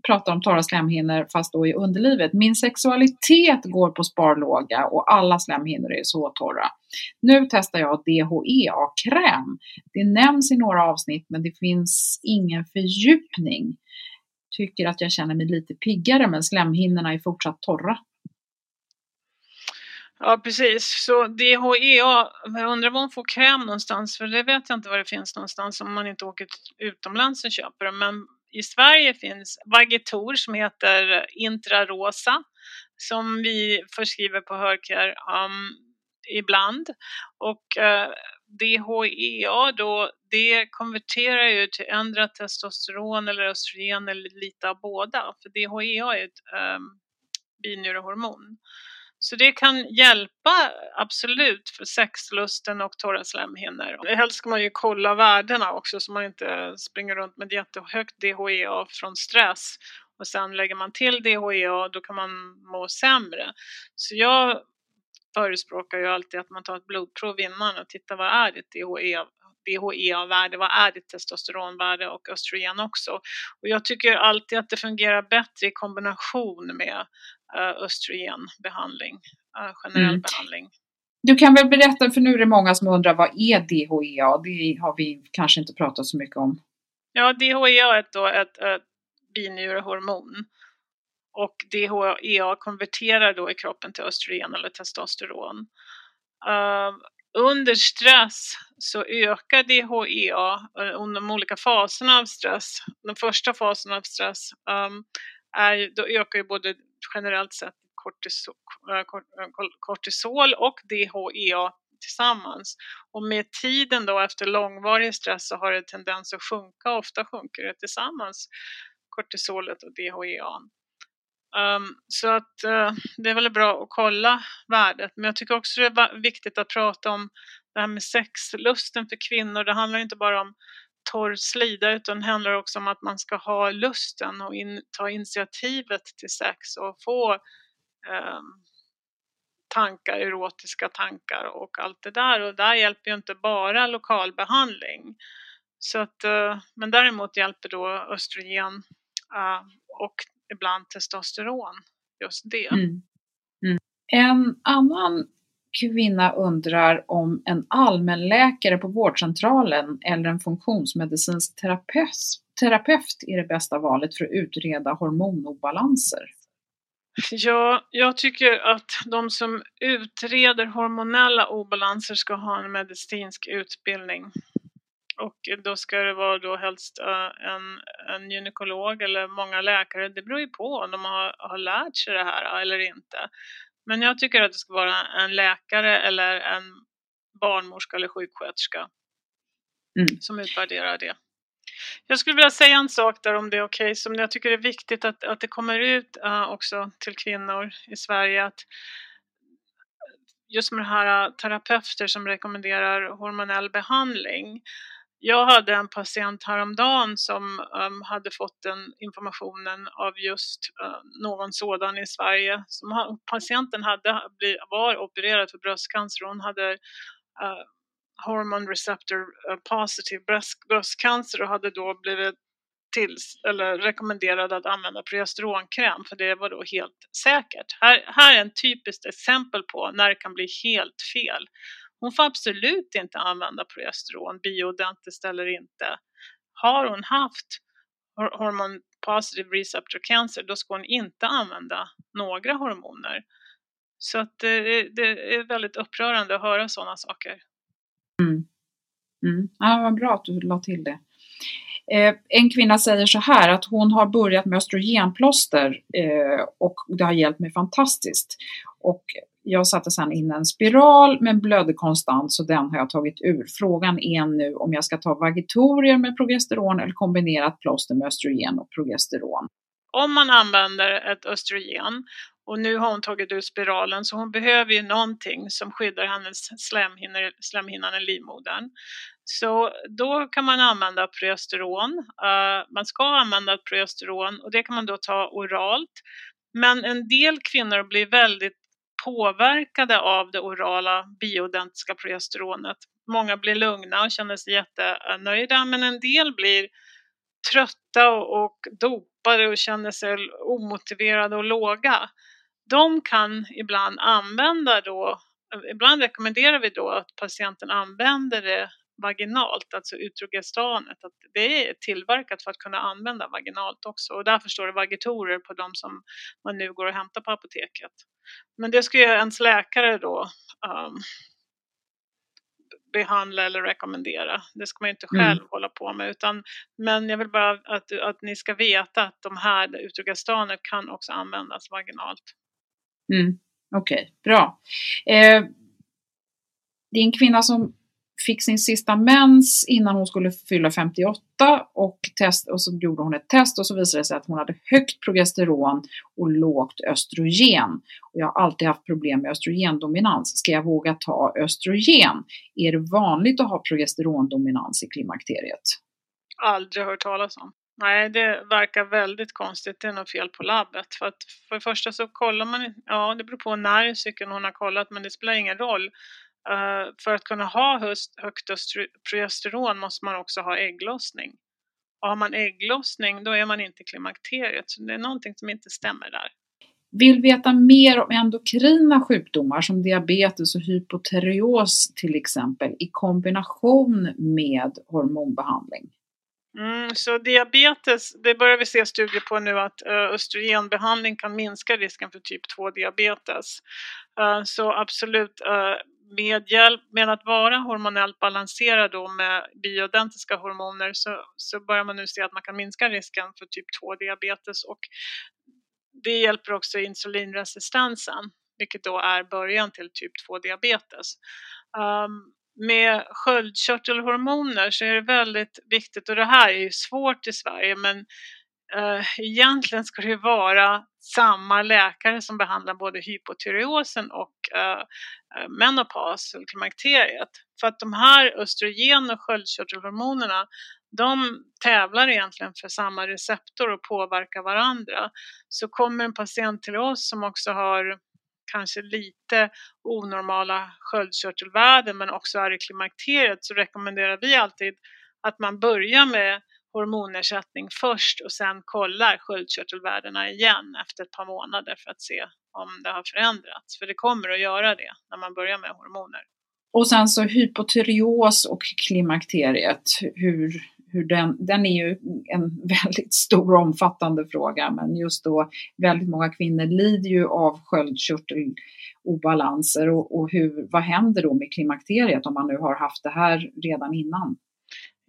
pratar om torra slemhinnor fast då i underlivet. Min sexualitet går på sparlåga och alla slemhinnor är så torra. Nu testar jag DHEA-kräm. Det nämns i några avsnitt men det finns ingen fördjupning. Tycker att jag känner mig lite piggare men slemhinnorna är fortsatt torra. Ja, precis. Så DHEA, jag undrar var hon får kräm någonstans, för det vet jag inte var det finns någonstans om man inte åker utomlands och köper den. Men i Sverige finns Vagitor som heter Intrarosa som vi förskriver på Hörcare um, ibland. Och eh, uh, DHEA då, det konverterar ju till ändra testosteron eller östrogen eller lite av båda. För DHEA är ett um, binjurehormon. Så det kan hjälpa absolut för sexlusten och torra slemhinnor. Helst ska man ju kolla värdena också så man inte springer runt med jättehögt DHEA från stress och sen lägger man till DHEA då kan man må sämre. Så jag förespråkar ju alltid att man tar ett blodprov innan och tittar vad är ditt DHEA DHEA-värde, vad är ditt testosteronvärde och östrogen också. Och jag tycker alltid att det fungerar bättre i kombination med östrogenbehandling, generell mm. behandling. Du kan väl berätta, för nu är det många som undrar vad är DHEA? Det har vi kanske inte pratat så mycket om. Ja, DHEA är då ett, ett binjurehormon och DHEA konverterar då i kroppen till östrogen eller testosteron. Uh, under stress så ökar DHEA under de olika faserna av stress. Den första fasen av stress um, är, då ökar ju både generellt sett kortisol, eh, eh, kortisol och DHEA tillsammans. Och med tiden då efter långvarig stress så har det tendens att sjunka, ofta sjunker det tillsammans, kortisolet och DHEA. Um, ehm, så att uh, det är väldigt bra att kolla värdet. Men jag tycker också det är viktigt att prata om det här med sexlusten för kvinnor. Det handlar inte bara om torr slida utan det handlar också om att man ska ha lusten och in, ta initiativet till sex och få eh, tankar, erotiska tankar och allt det där. Och där hjälper ju inte bara lokalbehandling. Så att, eh, men däremot hjälper då östrogen eh, och ibland testosteron, just det. Mm. Mm. En annan kvinna undrar om en allmänläkare på vårdcentralen eller en funktionsmedicinsk terapeut, är det bästa valet för att utreda hormonobalanser. Ja, jag tycker att de som utreder hormonella obalanser ska ha en medicinsk utbildning. Och då ska det vara då helst eh, en, en gynekolog eller många läkare. Det beror ju på om de har, har lärt sig det här eller inte. Men jag tycker att det ska vara en läkare eller en barnmorska eller sjuksköterska mm. som utvärderar det. Jag skulle vilja säga en sak där om det är okej, okay, som jag tycker är viktigt att, att det kommer ut uh, också till kvinnor i Sverige. att Just med det här uh, terapeuter som rekommenderar hormonell behandling. Jag hade en patient häromdagen som um, hade fått den informationen av just uh, någon sådan i Sverige. Som ha, patienten hade, bli, var opererad för bröstcancer. Hon hade uh, hormon receptor uh, positive bröst, bröstcancer och hade då blivit till, eller rekommenderad att använda progesteronkräm för det var då helt säkert. Här, här är en typiskt exempel på när det kan bli helt fel. Hon får absolut inte använda progesteron, bioidentiskt eller inte. Har hon haft hormon positive receptor cancer då ska hon inte använda några hormoner. Så att det, det är väldigt upprörande att höra sådana saker. Mm. Mm. Ja, vad bra att du la till det. Eh, en kvinna säger så här att hon har börjat med östrogenplåster eh, och det har hjälpt mig fantastiskt. Och jag satte sedan in en spiral men blödde konstant så den har jag tagit ur. Frågan är nu om jag ska ta vagitorier med progesteron eller kombinerat plåster med östrogen och progesteron. Om man använder ett östrogen och nu har hon tagit ut spiralen så hon behöver ju någonting som skyddar hennes slemhinnor, slemhinnan i livmodern. Så då kan man använda progesteron. Eh, man ska använda progesteron och det kan man då ta oralt. Men en del kvinnor blir väldigt påverkade av det orala bioidentiska progesteronet. Många blir lugna och känner sig jättenöjda men en del blir trötta och dopade och känner sig omotiverade och låga. De kan ibland använda då, ibland rekommenderar vi då att patienten använder det vaginalt, alltså utrogestanet. Att det är tillverkat för att kunna använda vaginalt också och därför står det vagitorer på de som man nu går och hämtar på apoteket. Men det ska ju ens läkare då um, behandla eller rekommendera. Det ska man ju inte mm. själv mm. hålla på med. Utan, men jag vill bara att, att ni ska veta att de här utrogestanet kan också användas vaginalt. Mm. Okej, okay, bra. Eh, det är en kvinna som fick sin sista mens innan hon skulle fylla 58 och, test, och så gjorde hon ett test och så visade det sig att hon hade högt progesteron och lågt östrogen. Och jag har alltid haft problem med östrogendominans. Ska jag våga ta östrogen? Är det vanligt att ha progesterondominans i klimakteriet? Aldrig hört talas om. Nej, det verkar väldigt konstigt. Det är något fel på labbet. För att för det första så kollar man, ja det beror på när i cykeln hon har kollat men det spelar ingen roll. Uh, för att kunna ha höst, högt progesteron måste man också ha ägglossning. Och har man ägglossning då är man inte i klimakteriet. Så det är någonting som inte stämmer där. Vill veta mer om endokrina sjukdomar som diabetes och hypotyreos till exempel i kombination med hormonbehandling? Mm, så diabetes, det börjar vi se studier på nu att uh, östrogenbehandling kan minska risken för typ 2 diabetes. Uh, så absolut, med hjälp med att vara hormonellt balanserad då med bioidentiska hormoner så, så börjar man nu se att man kan minska risken för typ 2 diabetes och det hjälper också insulinresistensen, vilket då är början till typ 2 diabetes. Um, med sköldkörtelhormoner så är det väldigt viktigt, och det här är ju svårt i Sverige, men Eh, egentligen ska det vara samma läkare som behandlar både hypotyreosen och eh, eh, menopaus, menopaus, klimakteriet. För att de här östrogen och sköldkörtelhormonerna de tävlar egentligen för samma receptor och påverkar varandra. Så kommer en patient till oss som också har kanske lite onormala sköldkörtelvärden men också är i klimakteriet så rekommenderar vi alltid att man börjar med hormonersättning först och sen kollar sköldkörtelvärdena igen efter ett par månader för att se om det har förändrats. För det kommer att göra det när man börjar med hormoner. Och sen så hypotyreos och klimakteriet, hur, hur den, den är ju en väldigt stor och omfattande fråga, men just då väldigt många kvinnor lider ju av sköldkörtelobalanser och, och hur, vad händer då med klimakteriet om man nu har haft det här redan innan?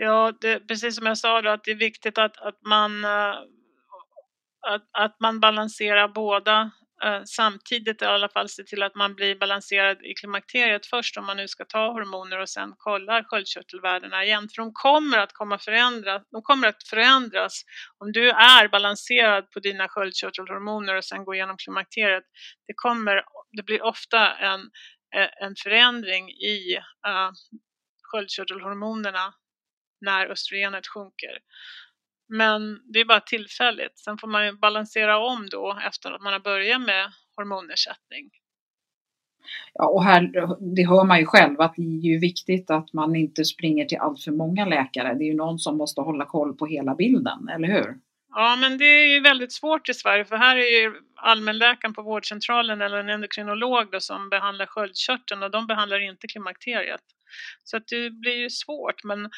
Ja, det, precis som jag sa då, att det är viktigt att, att man eh, att, att man balanserar båda eh, samtidigt i alla fall se till att man blir balanserad i klimakteriet först om man nu ska ta hormoner och sen kollar sköldkörtelvärdena igen. För de kommer att komma förändras, de kommer att förändras om du är balanserad på dina sköldkörtelhormoner och sen går igenom klimakteriet. Det, kommer, det blir ofta en, en förändring i uh, sköldkörtelhormonerna när östrogenet sjunker. Men det är bara tillfälligt. Sen får man balansera om då efter att man har börjat med hormonersättning. Ja, och här, det hör man ju själv att det är ju viktigt att man inte springer till allt för många läkare. Det är ju någon som måste hålla koll på hela bilden, eller hur? Ja, men det är ju väldigt svårt i Sverige för här är ju allmänläkaren på vårdcentralen eller en endokrinolog då, som behandlar sköldkörteln och de behandlar inte klimakteriet. Så att det blir ju svårt men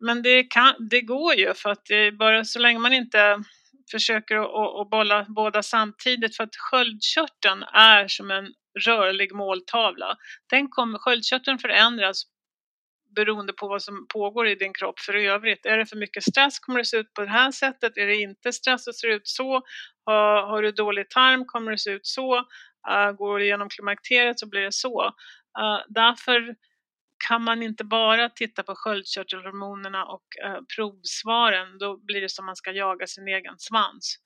men det, kan, det går ju för att det bara så länge man inte försöker att bolla båda samtidigt för att sköldkörteln är som en rörlig måltavla. Den kommer, sköldkörteln förändras beroende på vad som pågår i din kropp för övrigt. Är det för mycket stress kommer det se ut på det här sättet. Är det inte stress så ser det ut så. Har, har du dålig tarm kommer det se ut så. Uh, går du igenom klimakteriet så blir det så. Uh, därför kan man inte bara titta på sköldkörtelhormonerna och eh, provsvaren, då blir det som man ska jaga sin egen svans.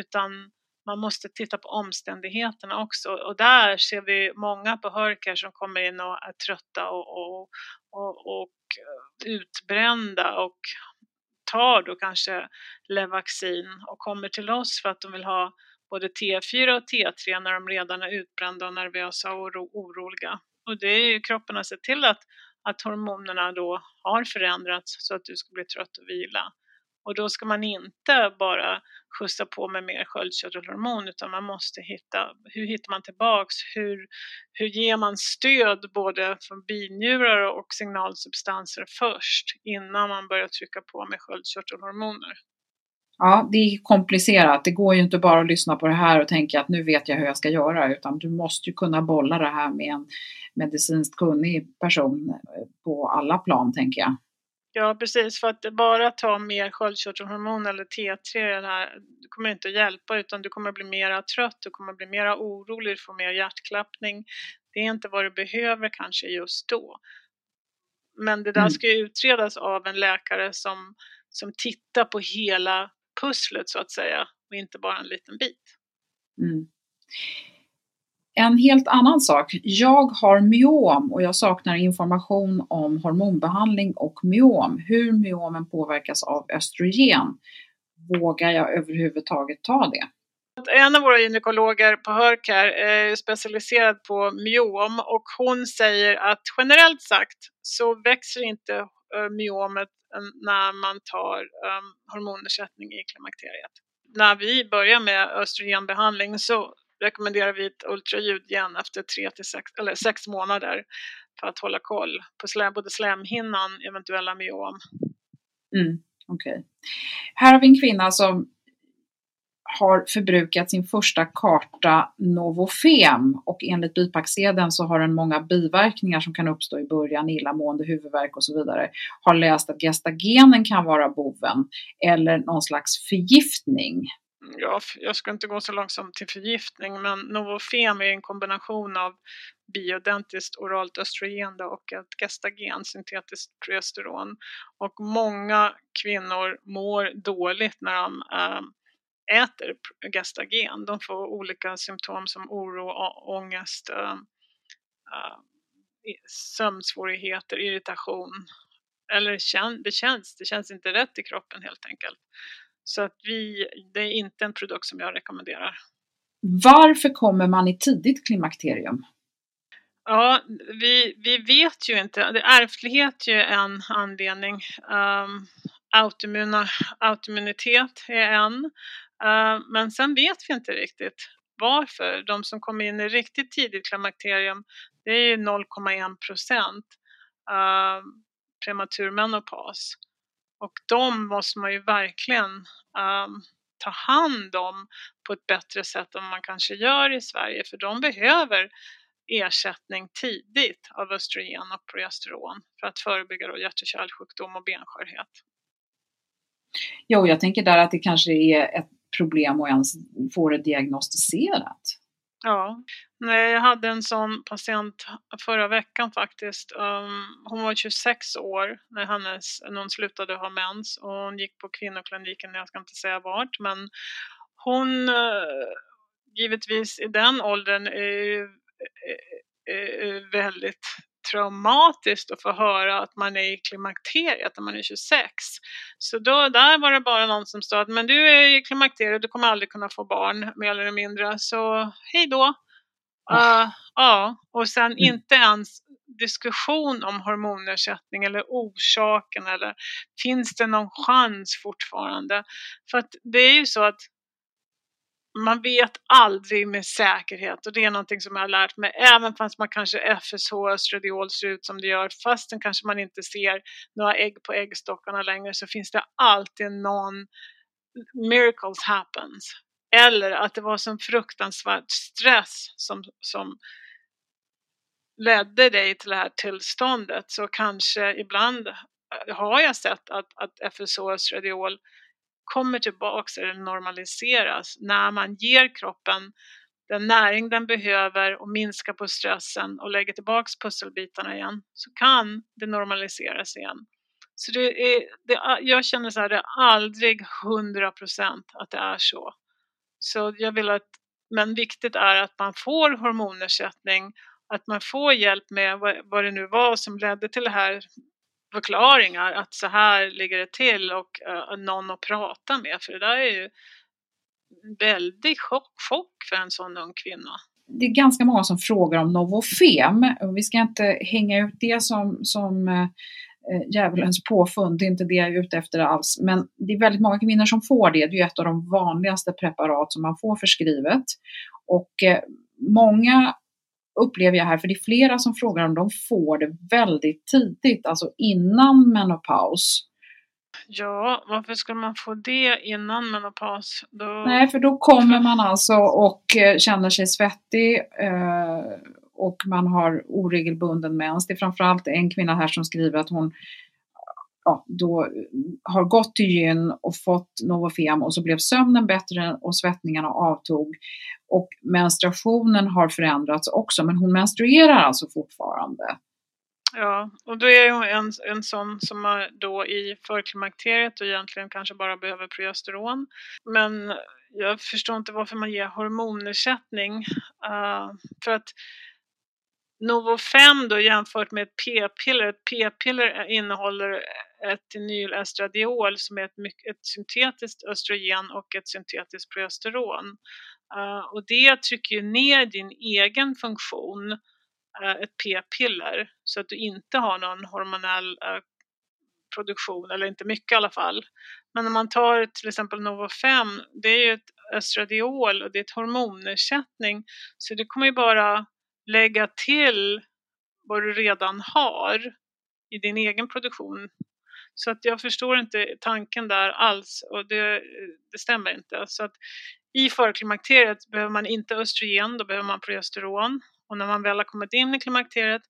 Utan man måste titta på omständigheterna också och där ser vi många på Hörker som kommer in och är trötta och, och, och, och eh, utbrända och tar då kanske Levaxin och kommer till oss för att de vill ha både T4 och T3 när de redan är utbrända och nervösa och oroliga. Och det är ju kroppen har sett till att, att hormonerna då har förändrats så att du ska bli trött och vila. Och då ska man inte bara skjutsa på med mer sköldkörtelhormon utan man måste hitta, hur hittar man tillbaks, hur, hur ger man stöd både från binjurar och signalsubstanser först innan man börjar trycka på med sköldkörtelhormoner. Ja, det är komplicerat. Det går ju inte bara att lyssna på det här och tänka att nu vet jag hur jag ska göra, utan du måste ju kunna bolla det här med en medicinskt kunnig person på alla plan, tänker jag. Ja, precis. För att bara ta mer sköldkörtelhormon eller T3 det här, det kommer inte att hjälpa utan du kommer bli mera trött, du kommer bli mera orolig, du får mer hjärtklappning. Det är inte vad du behöver kanske just då. Men det där mm. ska utredas av en läkare som, som tittar på hela pusslet så att säga och inte bara en liten bit. Mm. En helt annan sak. Jag har myom och jag saknar information om hormonbehandling och myom. Hur myomen påverkas av östrogen. Vågar jag överhuvudtaget ta det? En av våra gynekologer på Hörk här är specialiserad på myom och hon säger att generellt sagt så växer inte eh, myomet Eh, när man tar um, hormonersättning i klimakteriet. När vi börjar med östrogenbehandling så rekommenderar vi ett ultraljud igen efter 3 till 6, eller 6 månader för att hålla koll på slem, både slemhinnan, eventuella myom. Mm. Okej. Okay. Här har vi en kvinna som har förbrukat sin första karta Novofem och enligt bipacksedeln så har den många biverkningar som kan uppstå i början, illamående, huvudvärk och så vidare. Har läst att gestagenen kan vara boven eller någon slags förgiftning. Mm, ja, jag ska inte gå så långsamt till förgiftning men Novofem är en kombination av bioidentiskt oralt östrogen och ett gestagen, syntetiskt progesteron. Och många kvinnor mår dåligt när de äh, äter gestagen. De får olika symptom som oro, ångest, äh, äh, sömnsvårigheter, irritation. Eller det känns, det känns inte rätt i kroppen helt enkelt. Så att vi, det är inte en produkt som jag rekommenderar. Varför kommer man i tidigt klimakterium? Ja, vi, vi vet ju inte. Ärftlighet är ju en anledning. Um, autoimmuna, autoimmunitet är en. Eh, men sen vet vi inte riktigt varför. De som kommer in i riktigt tidigt klimakterium, det är ju 0,1 procent eh, prematurmenopaus. Och de måste man ju verkligen eh, ta hand om på ett bättre sätt än man kanske gör i Sverige. För de behöver ersättning tidigt av östrogen och progesteron för att förebygga hjärt och kärlsjukdom och benskörhet. Jo, jag tänker där att det kanske är ett problem och ens få det diagnostiserat. Ja, nej jag hade en sån patient förra veckan faktiskt. Um, hon var 26 år när, hennes, när hon slutade ha mens och hon gick på kvinnokliniken, jag ska inte säga vart, men hon uh, givetvis i den åldern är eh, eh, väldigt traumatiskt att få höra att man är i klimakteriet när man är 26. Så då, där var det bara någon som sa att men du är i klimakteriet, du kommer aldrig kunna få barn mer eller mindre, så hej då. Uh, ja, och sen mm. inte ens diskussion om hormonersättning eller orsaken eller finns det någon chans fortfarande? För att det är ju så att man vet aldrig med säkerhet och det är någonting som jag har lärt mig. Även fast man kanske FSH östradiol ser ut som det gör, fastän kanske man inte ser några ägg på äggstockarna längre så finns det alltid någon miracles happens. Eller att det var sån fruktansvärd stress som, som ledde dig till det här tillståndet så kanske ibland har jag sett att, att FSH östradiol kommer tillbaks eller normaliseras när man ger kroppen den näring den behöver och minskar på stressen och lägger tillbaks pusselbitarna igen så kan det normaliseras igen. Så det är, det, jag känner så här, det är aldrig 100% att det är så. Så jag vill att, men viktigt är att man får hormonersättning, att man får hjälp med vad, vad det nu var som ledde till det här förklaringar att så här ligger det till och uh, någon att prata med för det där är ju en väldig chock, chock för en sån ung kvinna. Det är ganska många som frågar om Novofem och vi ska inte hänga ut det som, som eh, eh djävulens påfund, det är inte det jag är ute efter alls. Men det är väldigt många kvinnor som får det, det är ett av de vanligaste preparat som man får förskrivet. Och eh, många upplever jag här, för det är flera som frågar om de får det väldigt tidigt, alltså innan menopaus. Ja, varför ska man få det innan menopaus? Då... Nej, för då kommer man alltså och eh, känner sig svettig eh, och man har oregelbunden mens. Det är framförallt en kvinna här som skriver att hon ja, då har gått till gyn och fått Novofem och så blev sömnen bättre och svettningarna avtog. Och menstruationen har förändrats också, men hon menstruerar alltså fortfarande. Ja, och då är hon en, en sån som är då i förklimakteriet och egentligen kanske bara behöver progesteron. Men jag förstår inte varför man ger hormonersättning. Uh, för att Novo-5 då jämfört med ett p-piller, ett p-piller innehåller etynylestradiol som är ett, ett syntetiskt östrogen och ett syntetiskt progesteron. Eh, och det trycker ju ner din egen funktion, eh, ett p-piller, så att du inte har någon hormonell eh, produktion, eller inte mycket i alla fall. Men om man tar till exempel Novofem, det är ju ett östradiol och det är ett hormonersättning, så det kommer ju bara lägga till vad du redan har i din egen produktion Så att jag förstår inte tanken där alls och det, det stämmer inte. Så att i förklimakteriet behöver man inte östrogen, då behöver man progesteron. Och när man väl har kommit in i klimakteriet,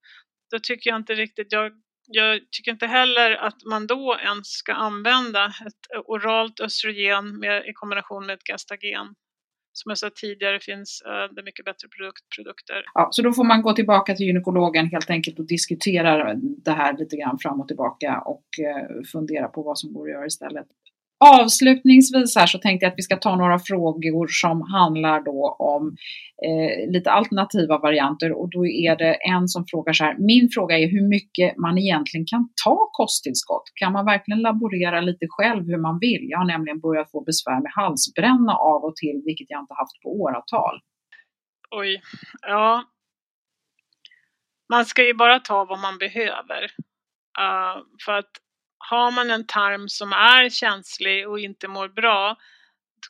då tycker jag inte riktigt, jag, jag tycker inte heller att man då ens ska använda ett oralt östrogen med, i kombination med ett gestagen som jag sa tidigare finns eh, det mycket bättre produkt, produkter. Ja, så då får man gå tillbaka till gynekologen helt enkelt och diskutera det här lite grann fram och tillbaka och eh, fundera på vad som går att göra istället. Avslutningsvis här så tänkte jag att vi ska ta några frågor som handlar då om eh, lite alternativa varianter och då är det en som frågar så här. Min fråga är hur mycket man egentligen kan ta kosttillskott. Kan man verkligen laborera lite själv hur man vill? Jag har nämligen börjat få besvär med halsbränna av och till, vilket jag inte haft på åratal. Oj, ja. Man ska ju bara ta vad man behöver. Uh, för att har man en tarm som är känslig och inte mår bra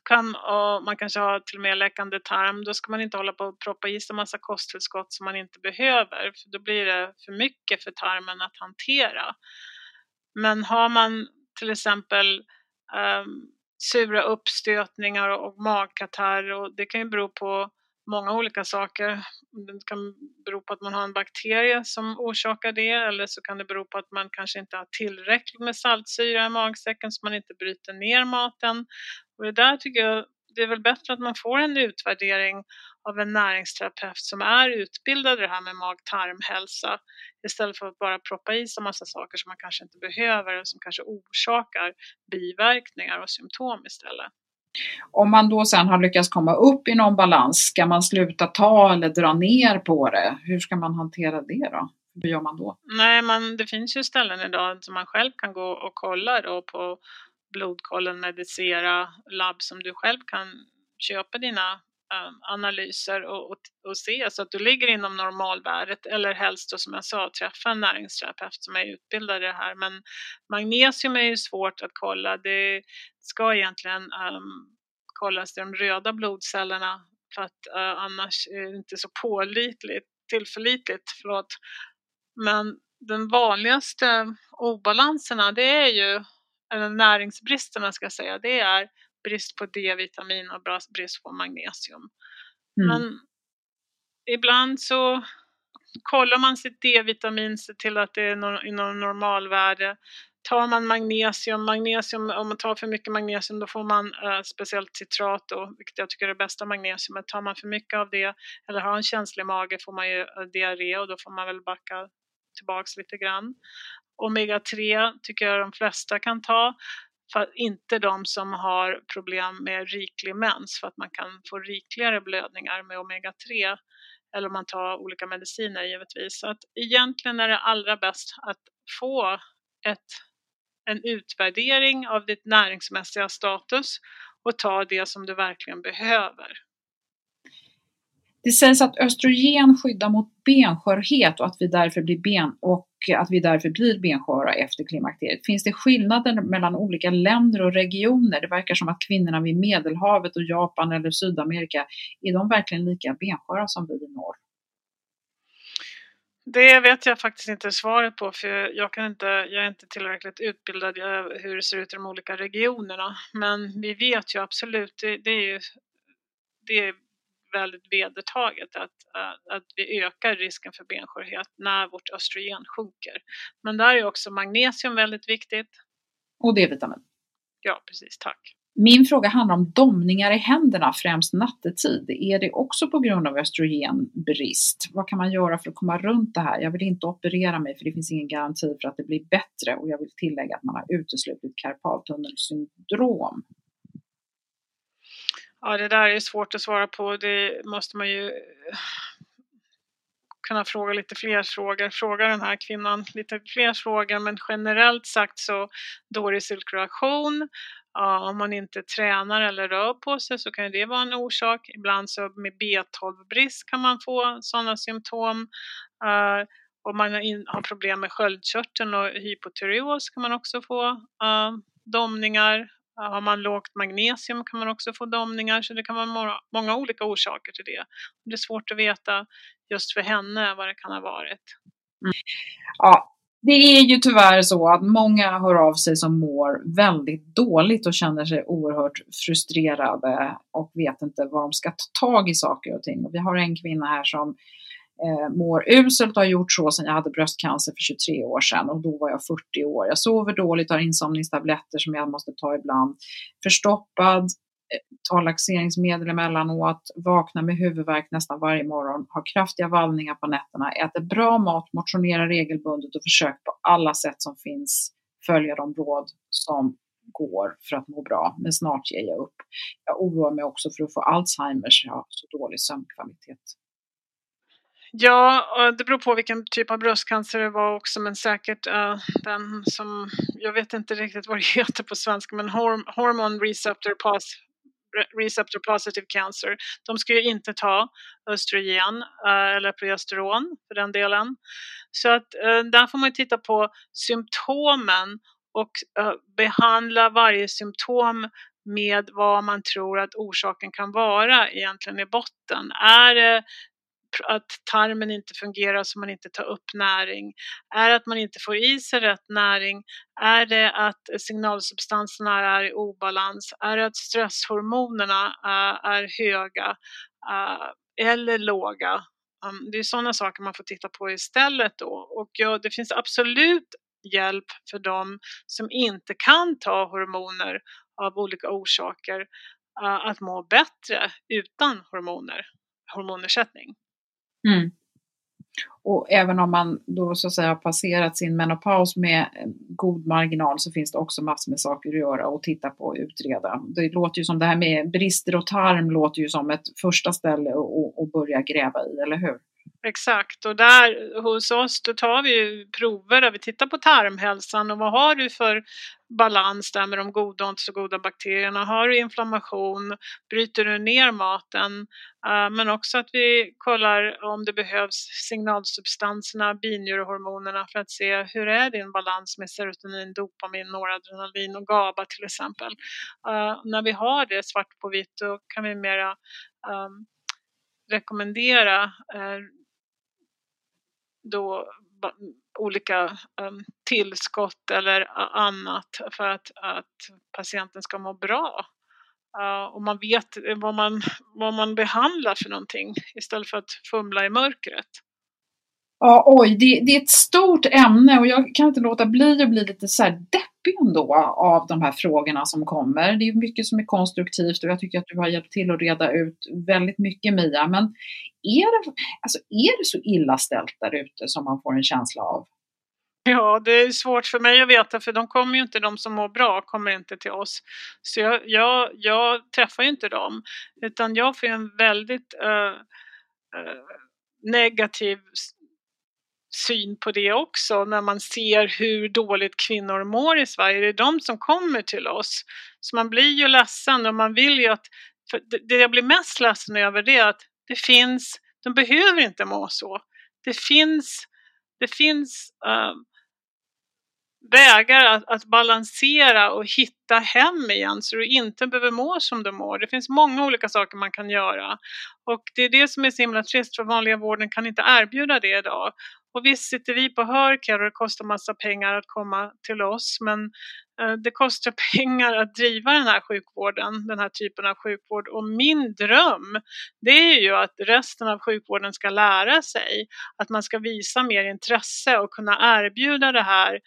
kan, och man kanske har till och med läkande tarm, då ska man inte hålla på och proppa i sig massa kosttillskott som man inte behöver, för då blir det för mycket för tarmen att hantera. Men har man till exempel um, sura uppstötningar och magkatarr, och det kan ju bero på många olika saker. Det kan bero på att man har en bakterie som orsakar det eller så kan det bero på att man kanske inte har tillräckligt med saltsyra i magsäcken så man inte bryter ner maten. Och det där tycker jag det är väl bättre att man får en utvärdering av en näringsterapeut som är utbildad i det här med mag-tarmhälsa istället för att bara proppa i sig massa saker som man kanske inte behöver och som kanske orsakar biverkningar och symptom istället. Om man då sen har lyckats komma upp i någon balans, ska man sluta ta eller dra ner på det? Hur ska man hantera det då? Hur gör man då? Nej, man, det finns ju ställen idag som man själv kan gå och kolla då på blodkollen, Medicera labb som du själv kan köpa dina Um, analyser och, och, och, se så att du ligger inom normalvärdet eller helst då som jag sa träffa en näringsterapeut som är utbildad i det här. Men magnesium är ju svårt att kolla. Det ska egentligen um, kollas i de röda blodcellerna för att uh, annars är det inte så pålitligt, tillförlitligt. Förlåt. Men den vanligaste obalanserna det är ju, eller näringsbristerna ska jag säga, det är brist på D-vitamin och brist på magnesium. Mm. Men ibland så kollar man sitt D-vitamin, ser till att det är inom normalvärde. Tar man magnesium, magnesium, om man tar för mycket magnesium då får man eh, speciellt citrat då, vilket jag tycker är det bästa magnesiumet. Tar man för mycket av det eller har en känslig mage får man ju eh, diarré och då får man väl backa tillbaks lite grann. Omega-3 tycker jag de flesta kan ta. För inte de som har problem med riklig mens för att man kan få rikligare blödningar med omega-3 eller om man tar olika mediciner givetvis. Så att egentligen är det allra bäst att få ett, en utvärdering av ditt näringsmässiga status och ta det som du verkligen behöver. Det sägs att östrogen skyddar mot benskörhet och att vi därför blir ben och att vi därför blir bensköra efter klimakteriet. Finns det skillnader mellan olika länder och regioner? Det verkar som att kvinnorna vid Medelhavet och Japan eller Sydamerika, är de verkligen lika bensköra som vi i norr? Det vet jag faktiskt inte svaret på för jag, kan inte, jag är inte tillräckligt utbildad i hur det ser ut i de olika regionerna. Men vi vet ju absolut, det, det är ju det är väldigt vedertaget att, att vi ökar risken för benskörhet när vårt östrogen sjunker. Men där är också magnesium väldigt viktigt. Och D-vitamin. Ja, precis. Tack. Min fråga handlar om domningar i händerna, främst nattetid. Är det också på grund av östrogenbrist? Vad kan man göra för att komma runt det här? Jag vill inte operera mig för det finns ingen garanti för att det blir bättre och jag vill tillägga att man har uteslutit karpaltunnelsyndrom. Ja, det där är svårt att svara på. Det måste man ju kunna fråga lite fler frågor. Fråga den här kvinnan lite fler frågor, men generellt sagt så dålig cirkulation. Ja, om man inte tränar eller rör på sig så kan det vara en orsak. Ibland så med B12-brist kan man få sådana symptom. Uh, om man har problem med sköldkörteln och hypotyreos kan man också få uh, domningar. Har man lågt magnesium kan man också få domningar så det kan vara många, olika orsaker till det. Det är svårt att veta just för henne vad det kan ha varit. Mm. Ja, det är ju tyvärr så att många hör av sig som mår väldigt dåligt och känner sig oerhört frustrerade och vet inte var de ska ta tag i saker och ting. Och vi har en kvinna här som eh, mår uselt och har gjort så sedan jag hade bröstcancer för 23 år sedan och då var jag 40 år. Jag sover dåligt, har insomningstabletter som jag måste ta ibland, förstoppad, eh, tar laxeringsmedel emellanåt, vaknar med huvudvärk nästan varje morgon, har kraftiga vallningar på nätterna, äter bra mat, motionerar regelbundet och försöker på alla sätt som finns följa de råd som går för att må bra. Men snart ger jag upp. Jag oroar mig också för att få Alzheimers, jag har så dålig sömnkvalitet. Ja, det beror på vilken typ av bröstcancer det var också men säkert uh, den som, jag vet inte riktigt vad det heter på svenska men horm hormon receptor pass receptor positive cancer, de ska ju inte ta östrogen eh, eller progesteron för den delen. Så att eh, där får man titta på symptomen och behandla varje symptom med vad man tror att orsaken kan vara egentligen i botten. Är det att tarmen inte fungerar så man inte tar upp näring? Är det att man inte får i sig rätt näring? Är det att signalsubstanserna är i obalans? Är det att stresshormonerna uh, är höga uh, eller låga? Um, det är sådana saker man får titta på istället då. Och ja, det finns absolut hjälp för dem som inte kan ta hormoner av olika orsaker uh, att må bättre utan hormoner, hormonersättning. Mm. Och även om man då så att säga har passerat sin menopaus med god marginal så finns det också massor med saker att göra och titta på och utreda. Det låter ju som det här med brister och tarm låter ju som ett första ställe att börja gräva i, eller hur? Exakt, och där hos oss då tar vi prover där vi tittar på tarmhälsan och vad har du för balans där med de goda och inte så goda bakterierna. Har du inflammation? Bryter du ner maten? Eh, men också att vi kollar om det behövs signalsubstanserna, binjurehormonerna för att se hur är din balans med serotonin, dopamin, noradrenalin och GABA till exempel. Eh, när vi har det svart på vitt då kan vi mera ehm, rekommendera eh, då olika um, tillskott eller annat för att, att patienten ska må bra. Uh, och man vet vad man, vad man behandlar för någonting istället för att fumla i mörkret. Ja, oj, det, det, är ett stort ämne och jag kan inte låta bli att bli lite så här deppig ändå av de här frågorna som kommer. Det är mycket som är konstruktivt och jag tycker att du har hjälpt till att reda ut väldigt mycket Mia. Men är det, alltså, är det så illa ställt där ute som man får en känsla av? Ja, det är svårt för mig att veta för de kommer ju inte, de som mår bra kommer inte till oss. Så jag, jag, jag träffar ju inte dem utan jag får en väldigt uh, uh, negativ syn på det också när man ser hur dåligt kvinnor mår i Sverige. Det är de som kommer till oss. Så man blir ju ledsen och man vill ju att, det jag blir mest ledsen över det är att det finns, de behöver inte må så. Det finns, det finns uh, vägar att, att, balansera och hitta hem igen så du inte behöver må som du mår. Det finns många olika saker man kan göra och det är det som är så himla trist för vanliga vården kan inte erbjuda det idag. Och visst sitter vi på Hörker och det kostar massa pengar att komma till oss men eh, det kostar pengar att driva den här sjukvården, den här typen av sjukvård. Och min dröm, det är ju att resten av sjukvården ska lära sig, att man ska visa mer intresse och kunna erbjuda det här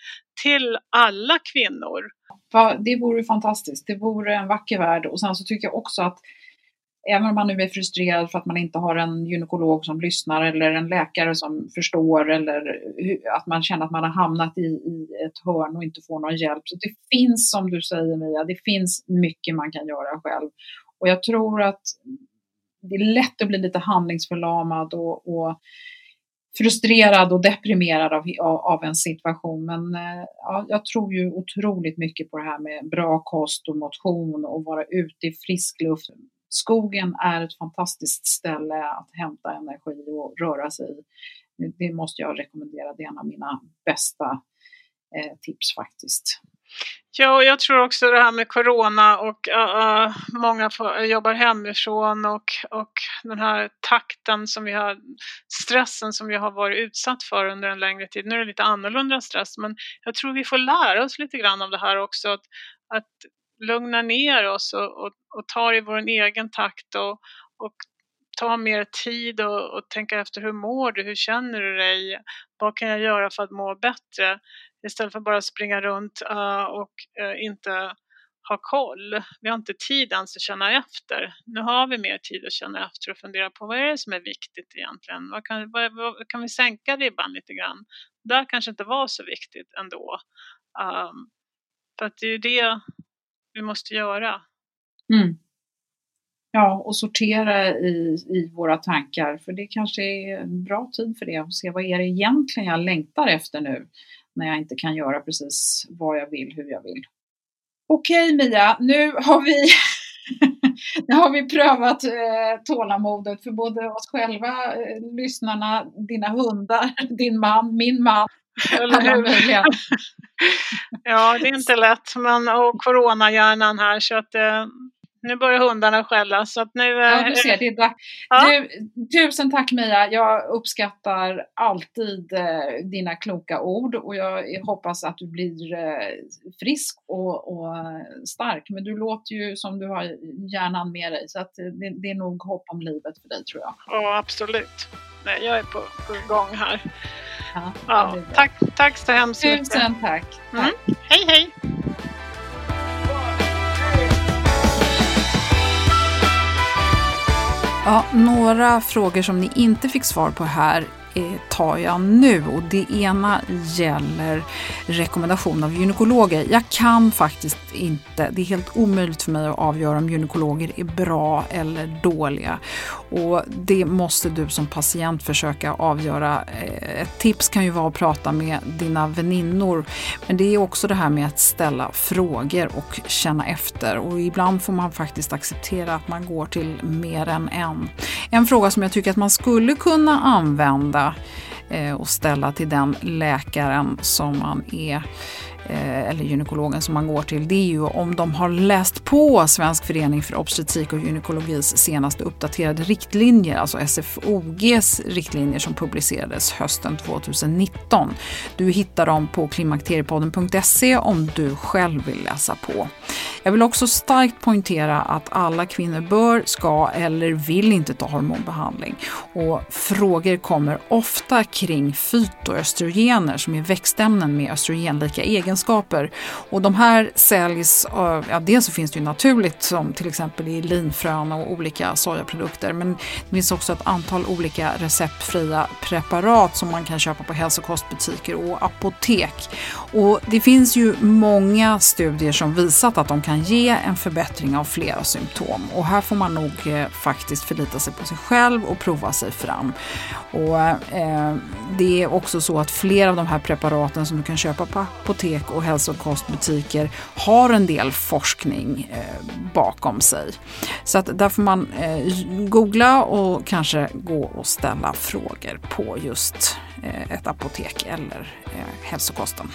till alla kvinnor. Det vore fantastiskt, det vore en vacker värld och sen så tycker jag också att även om man nu är frustrerad för att man inte har en gynekolog som lyssnar eller en läkare som förstår eller att man känner att man har hamnat i, i ett hörn och inte får någon hjälp. Så det finns, som du säger Mia, det finns mycket man kan göra själv. Och jag tror att det är lätt att bli lite handlingsförlamad och, och frustrerad och deprimerad av, av, av, en situation. Men eh, ja, jag tror ju otroligt mycket på det här med bra kost och motion och vara ute i frisk luft skogen är ett fantastiskt ställe att hämta energi och röra sig i. Det måste jag rekommendera, det är en av mina bästa eh, tips faktiskt. Ja, och jag tror också det här med corona och uh, många får, jobbar hemifrån och, och den här takten som vi har, stressen som vi har varit utsatt för under en längre tid. Nu är det lite annorlunda stress, men jag tror vi får lära oss lite grann av det här också. Att, att lugna ner oss och, och, och ta i vår egen takt och, och ta mer tid och, och tänka efter hur mår du, hur känner du dig, vad kan jag göra för att må bättre? Istället för bara springa runt uh, och uh, inte ha koll. Vi har inte tid ens att känna efter. Nu har vi mer tid att känna efter och fundera på vad är det som är viktigt egentligen? Vad kan, vad, vad, kan vi sänka ribban lite grann? Det kanske inte var så viktigt ändå. Um, för att det är ju det vi måste göra. Mm. Ja, och sortera i, i våra tankar, för det kanske är en bra tid för det. Och se vad är det egentligen jag längtar efter nu, när jag inte kan göra precis vad jag vill, hur jag vill. Okej Mia, nu har vi, nu har vi prövat eh, tålamodet för både oss själva, eh, lyssnarna, dina hundar, din man, min man. Eller hur? ja, det är inte lätt, men och coronahjärnan här så att eh, nu börjar hundarna skälla så att nu... Ja, du ser, det är dags. Ja. Du, tusen tack Mia, jag uppskattar alltid eh, dina kloka ord och jag hoppas att du blir eh, frisk och, och, stark. Men du låter ju som du har hjärnan med dig så att det, det är nog hopp om livet för dig tror jag. Ja, absolut. Nej, jag är på, på gång här. Ja, ja, tack, tack så hemskt mycket. Tusen tack. Mm. Hej, hej. Ja, några frågor som ni inte fick svar på här Eh, tar jag nu och det ena gäller rekommendation av gynekologer. Jag kan faktiskt inte, det är helt omöjligt för mig att avgöra om gynekologer är bra eller dåliga och det måste du som patient försöka avgöra. Eh, ett tips kan ju vara att prata med dina väninnor men det är också det här med att ställa frågor och känna efter och ibland får man faktiskt acceptera att man går till mer än en. En fråga som jag tycker att man skulle kunna använda eh, Eh, och ställa till den läkaren som man är eh, eller gynekologen som man går till, det är ju om de har läst på Svensk förening för obstetrik och gynekologis senaste uppdaterade riktlinjer, alltså SFOGs riktlinjer som publicerades hösten 2019. Du hittar dem på klimakteriepodden.se om du själv vill läsa på. Jag vill också starkt poängtera att alla kvinnor bör, ska eller vill inte ta hormonbehandling. Och frågor kommer ofta kring fytoöstrogener som är växtämnen med östrogenlika egenskaper. Och de här säljs, ja dels så finns det ju naturligt som till exempel i linfrön och olika sojaprodukter men det finns också ett antal olika receptfria preparat som man kan köpa på hälsokostbutiker och apotek. Och det finns ju många studier som visat att de kan ge en förbättring av flera symptom och här får man nog eh, faktiskt förlita sig på sig själv och prova sig fram. Och, eh, det är också så att flera av de här preparaten som du kan köpa på apotek och hälsokostbutiker har en del forskning eh, bakom sig. Så att där får man eh, googla och kanske gå och ställa frågor på just eh, ett apotek eller eh, hälsokosten.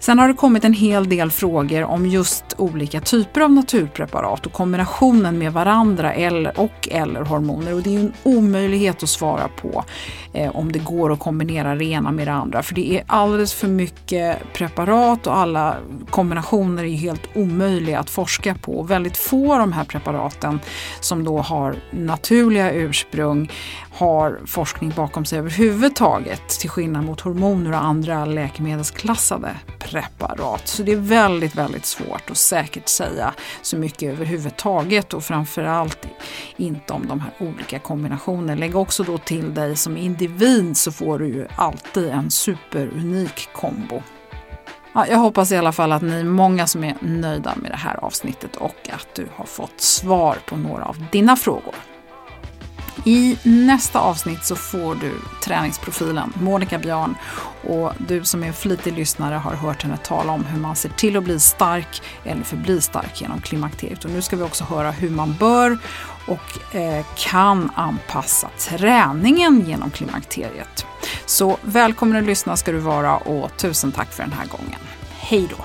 Sen har det kommit en hel del frågor om just olika typer av naturpreparat och kombinationen med varandra eller, och eller hormoner. Och det är en omöjlighet att svara på eh, om det går att kombinera det ena med det andra. För det är alldeles för mycket preparat och alla kombinationer är helt omöjliga att forska på. Väldigt få av de här preparaten som då har naturliga ursprung har forskning bakom sig överhuvudtaget till skillnad mot hormoner och andra läkemedelsklassade preparat. Så det är väldigt, väldigt svårt att säkert säga så mycket överhuvudtaget och framförallt inte om de här olika kombinationerna. Lägg också då till dig som individ så får du ju alltid en superunik kombo. Ja, jag hoppas i alla fall att ni är många som är nöjda med det här avsnittet och att du har fått svar på några av dina frågor. I nästa avsnitt så får du träningsprofilen Monica Björn och du som är en flitig lyssnare har hört henne tala om hur man ser till att bli stark eller förbli stark genom klimakteriet. Och nu ska vi också höra hur man bör och eh, kan anpassa träningen genom klimakteriet. Så välkommen att lyssna ska du vara och tusen tack för den här gången. Hej då!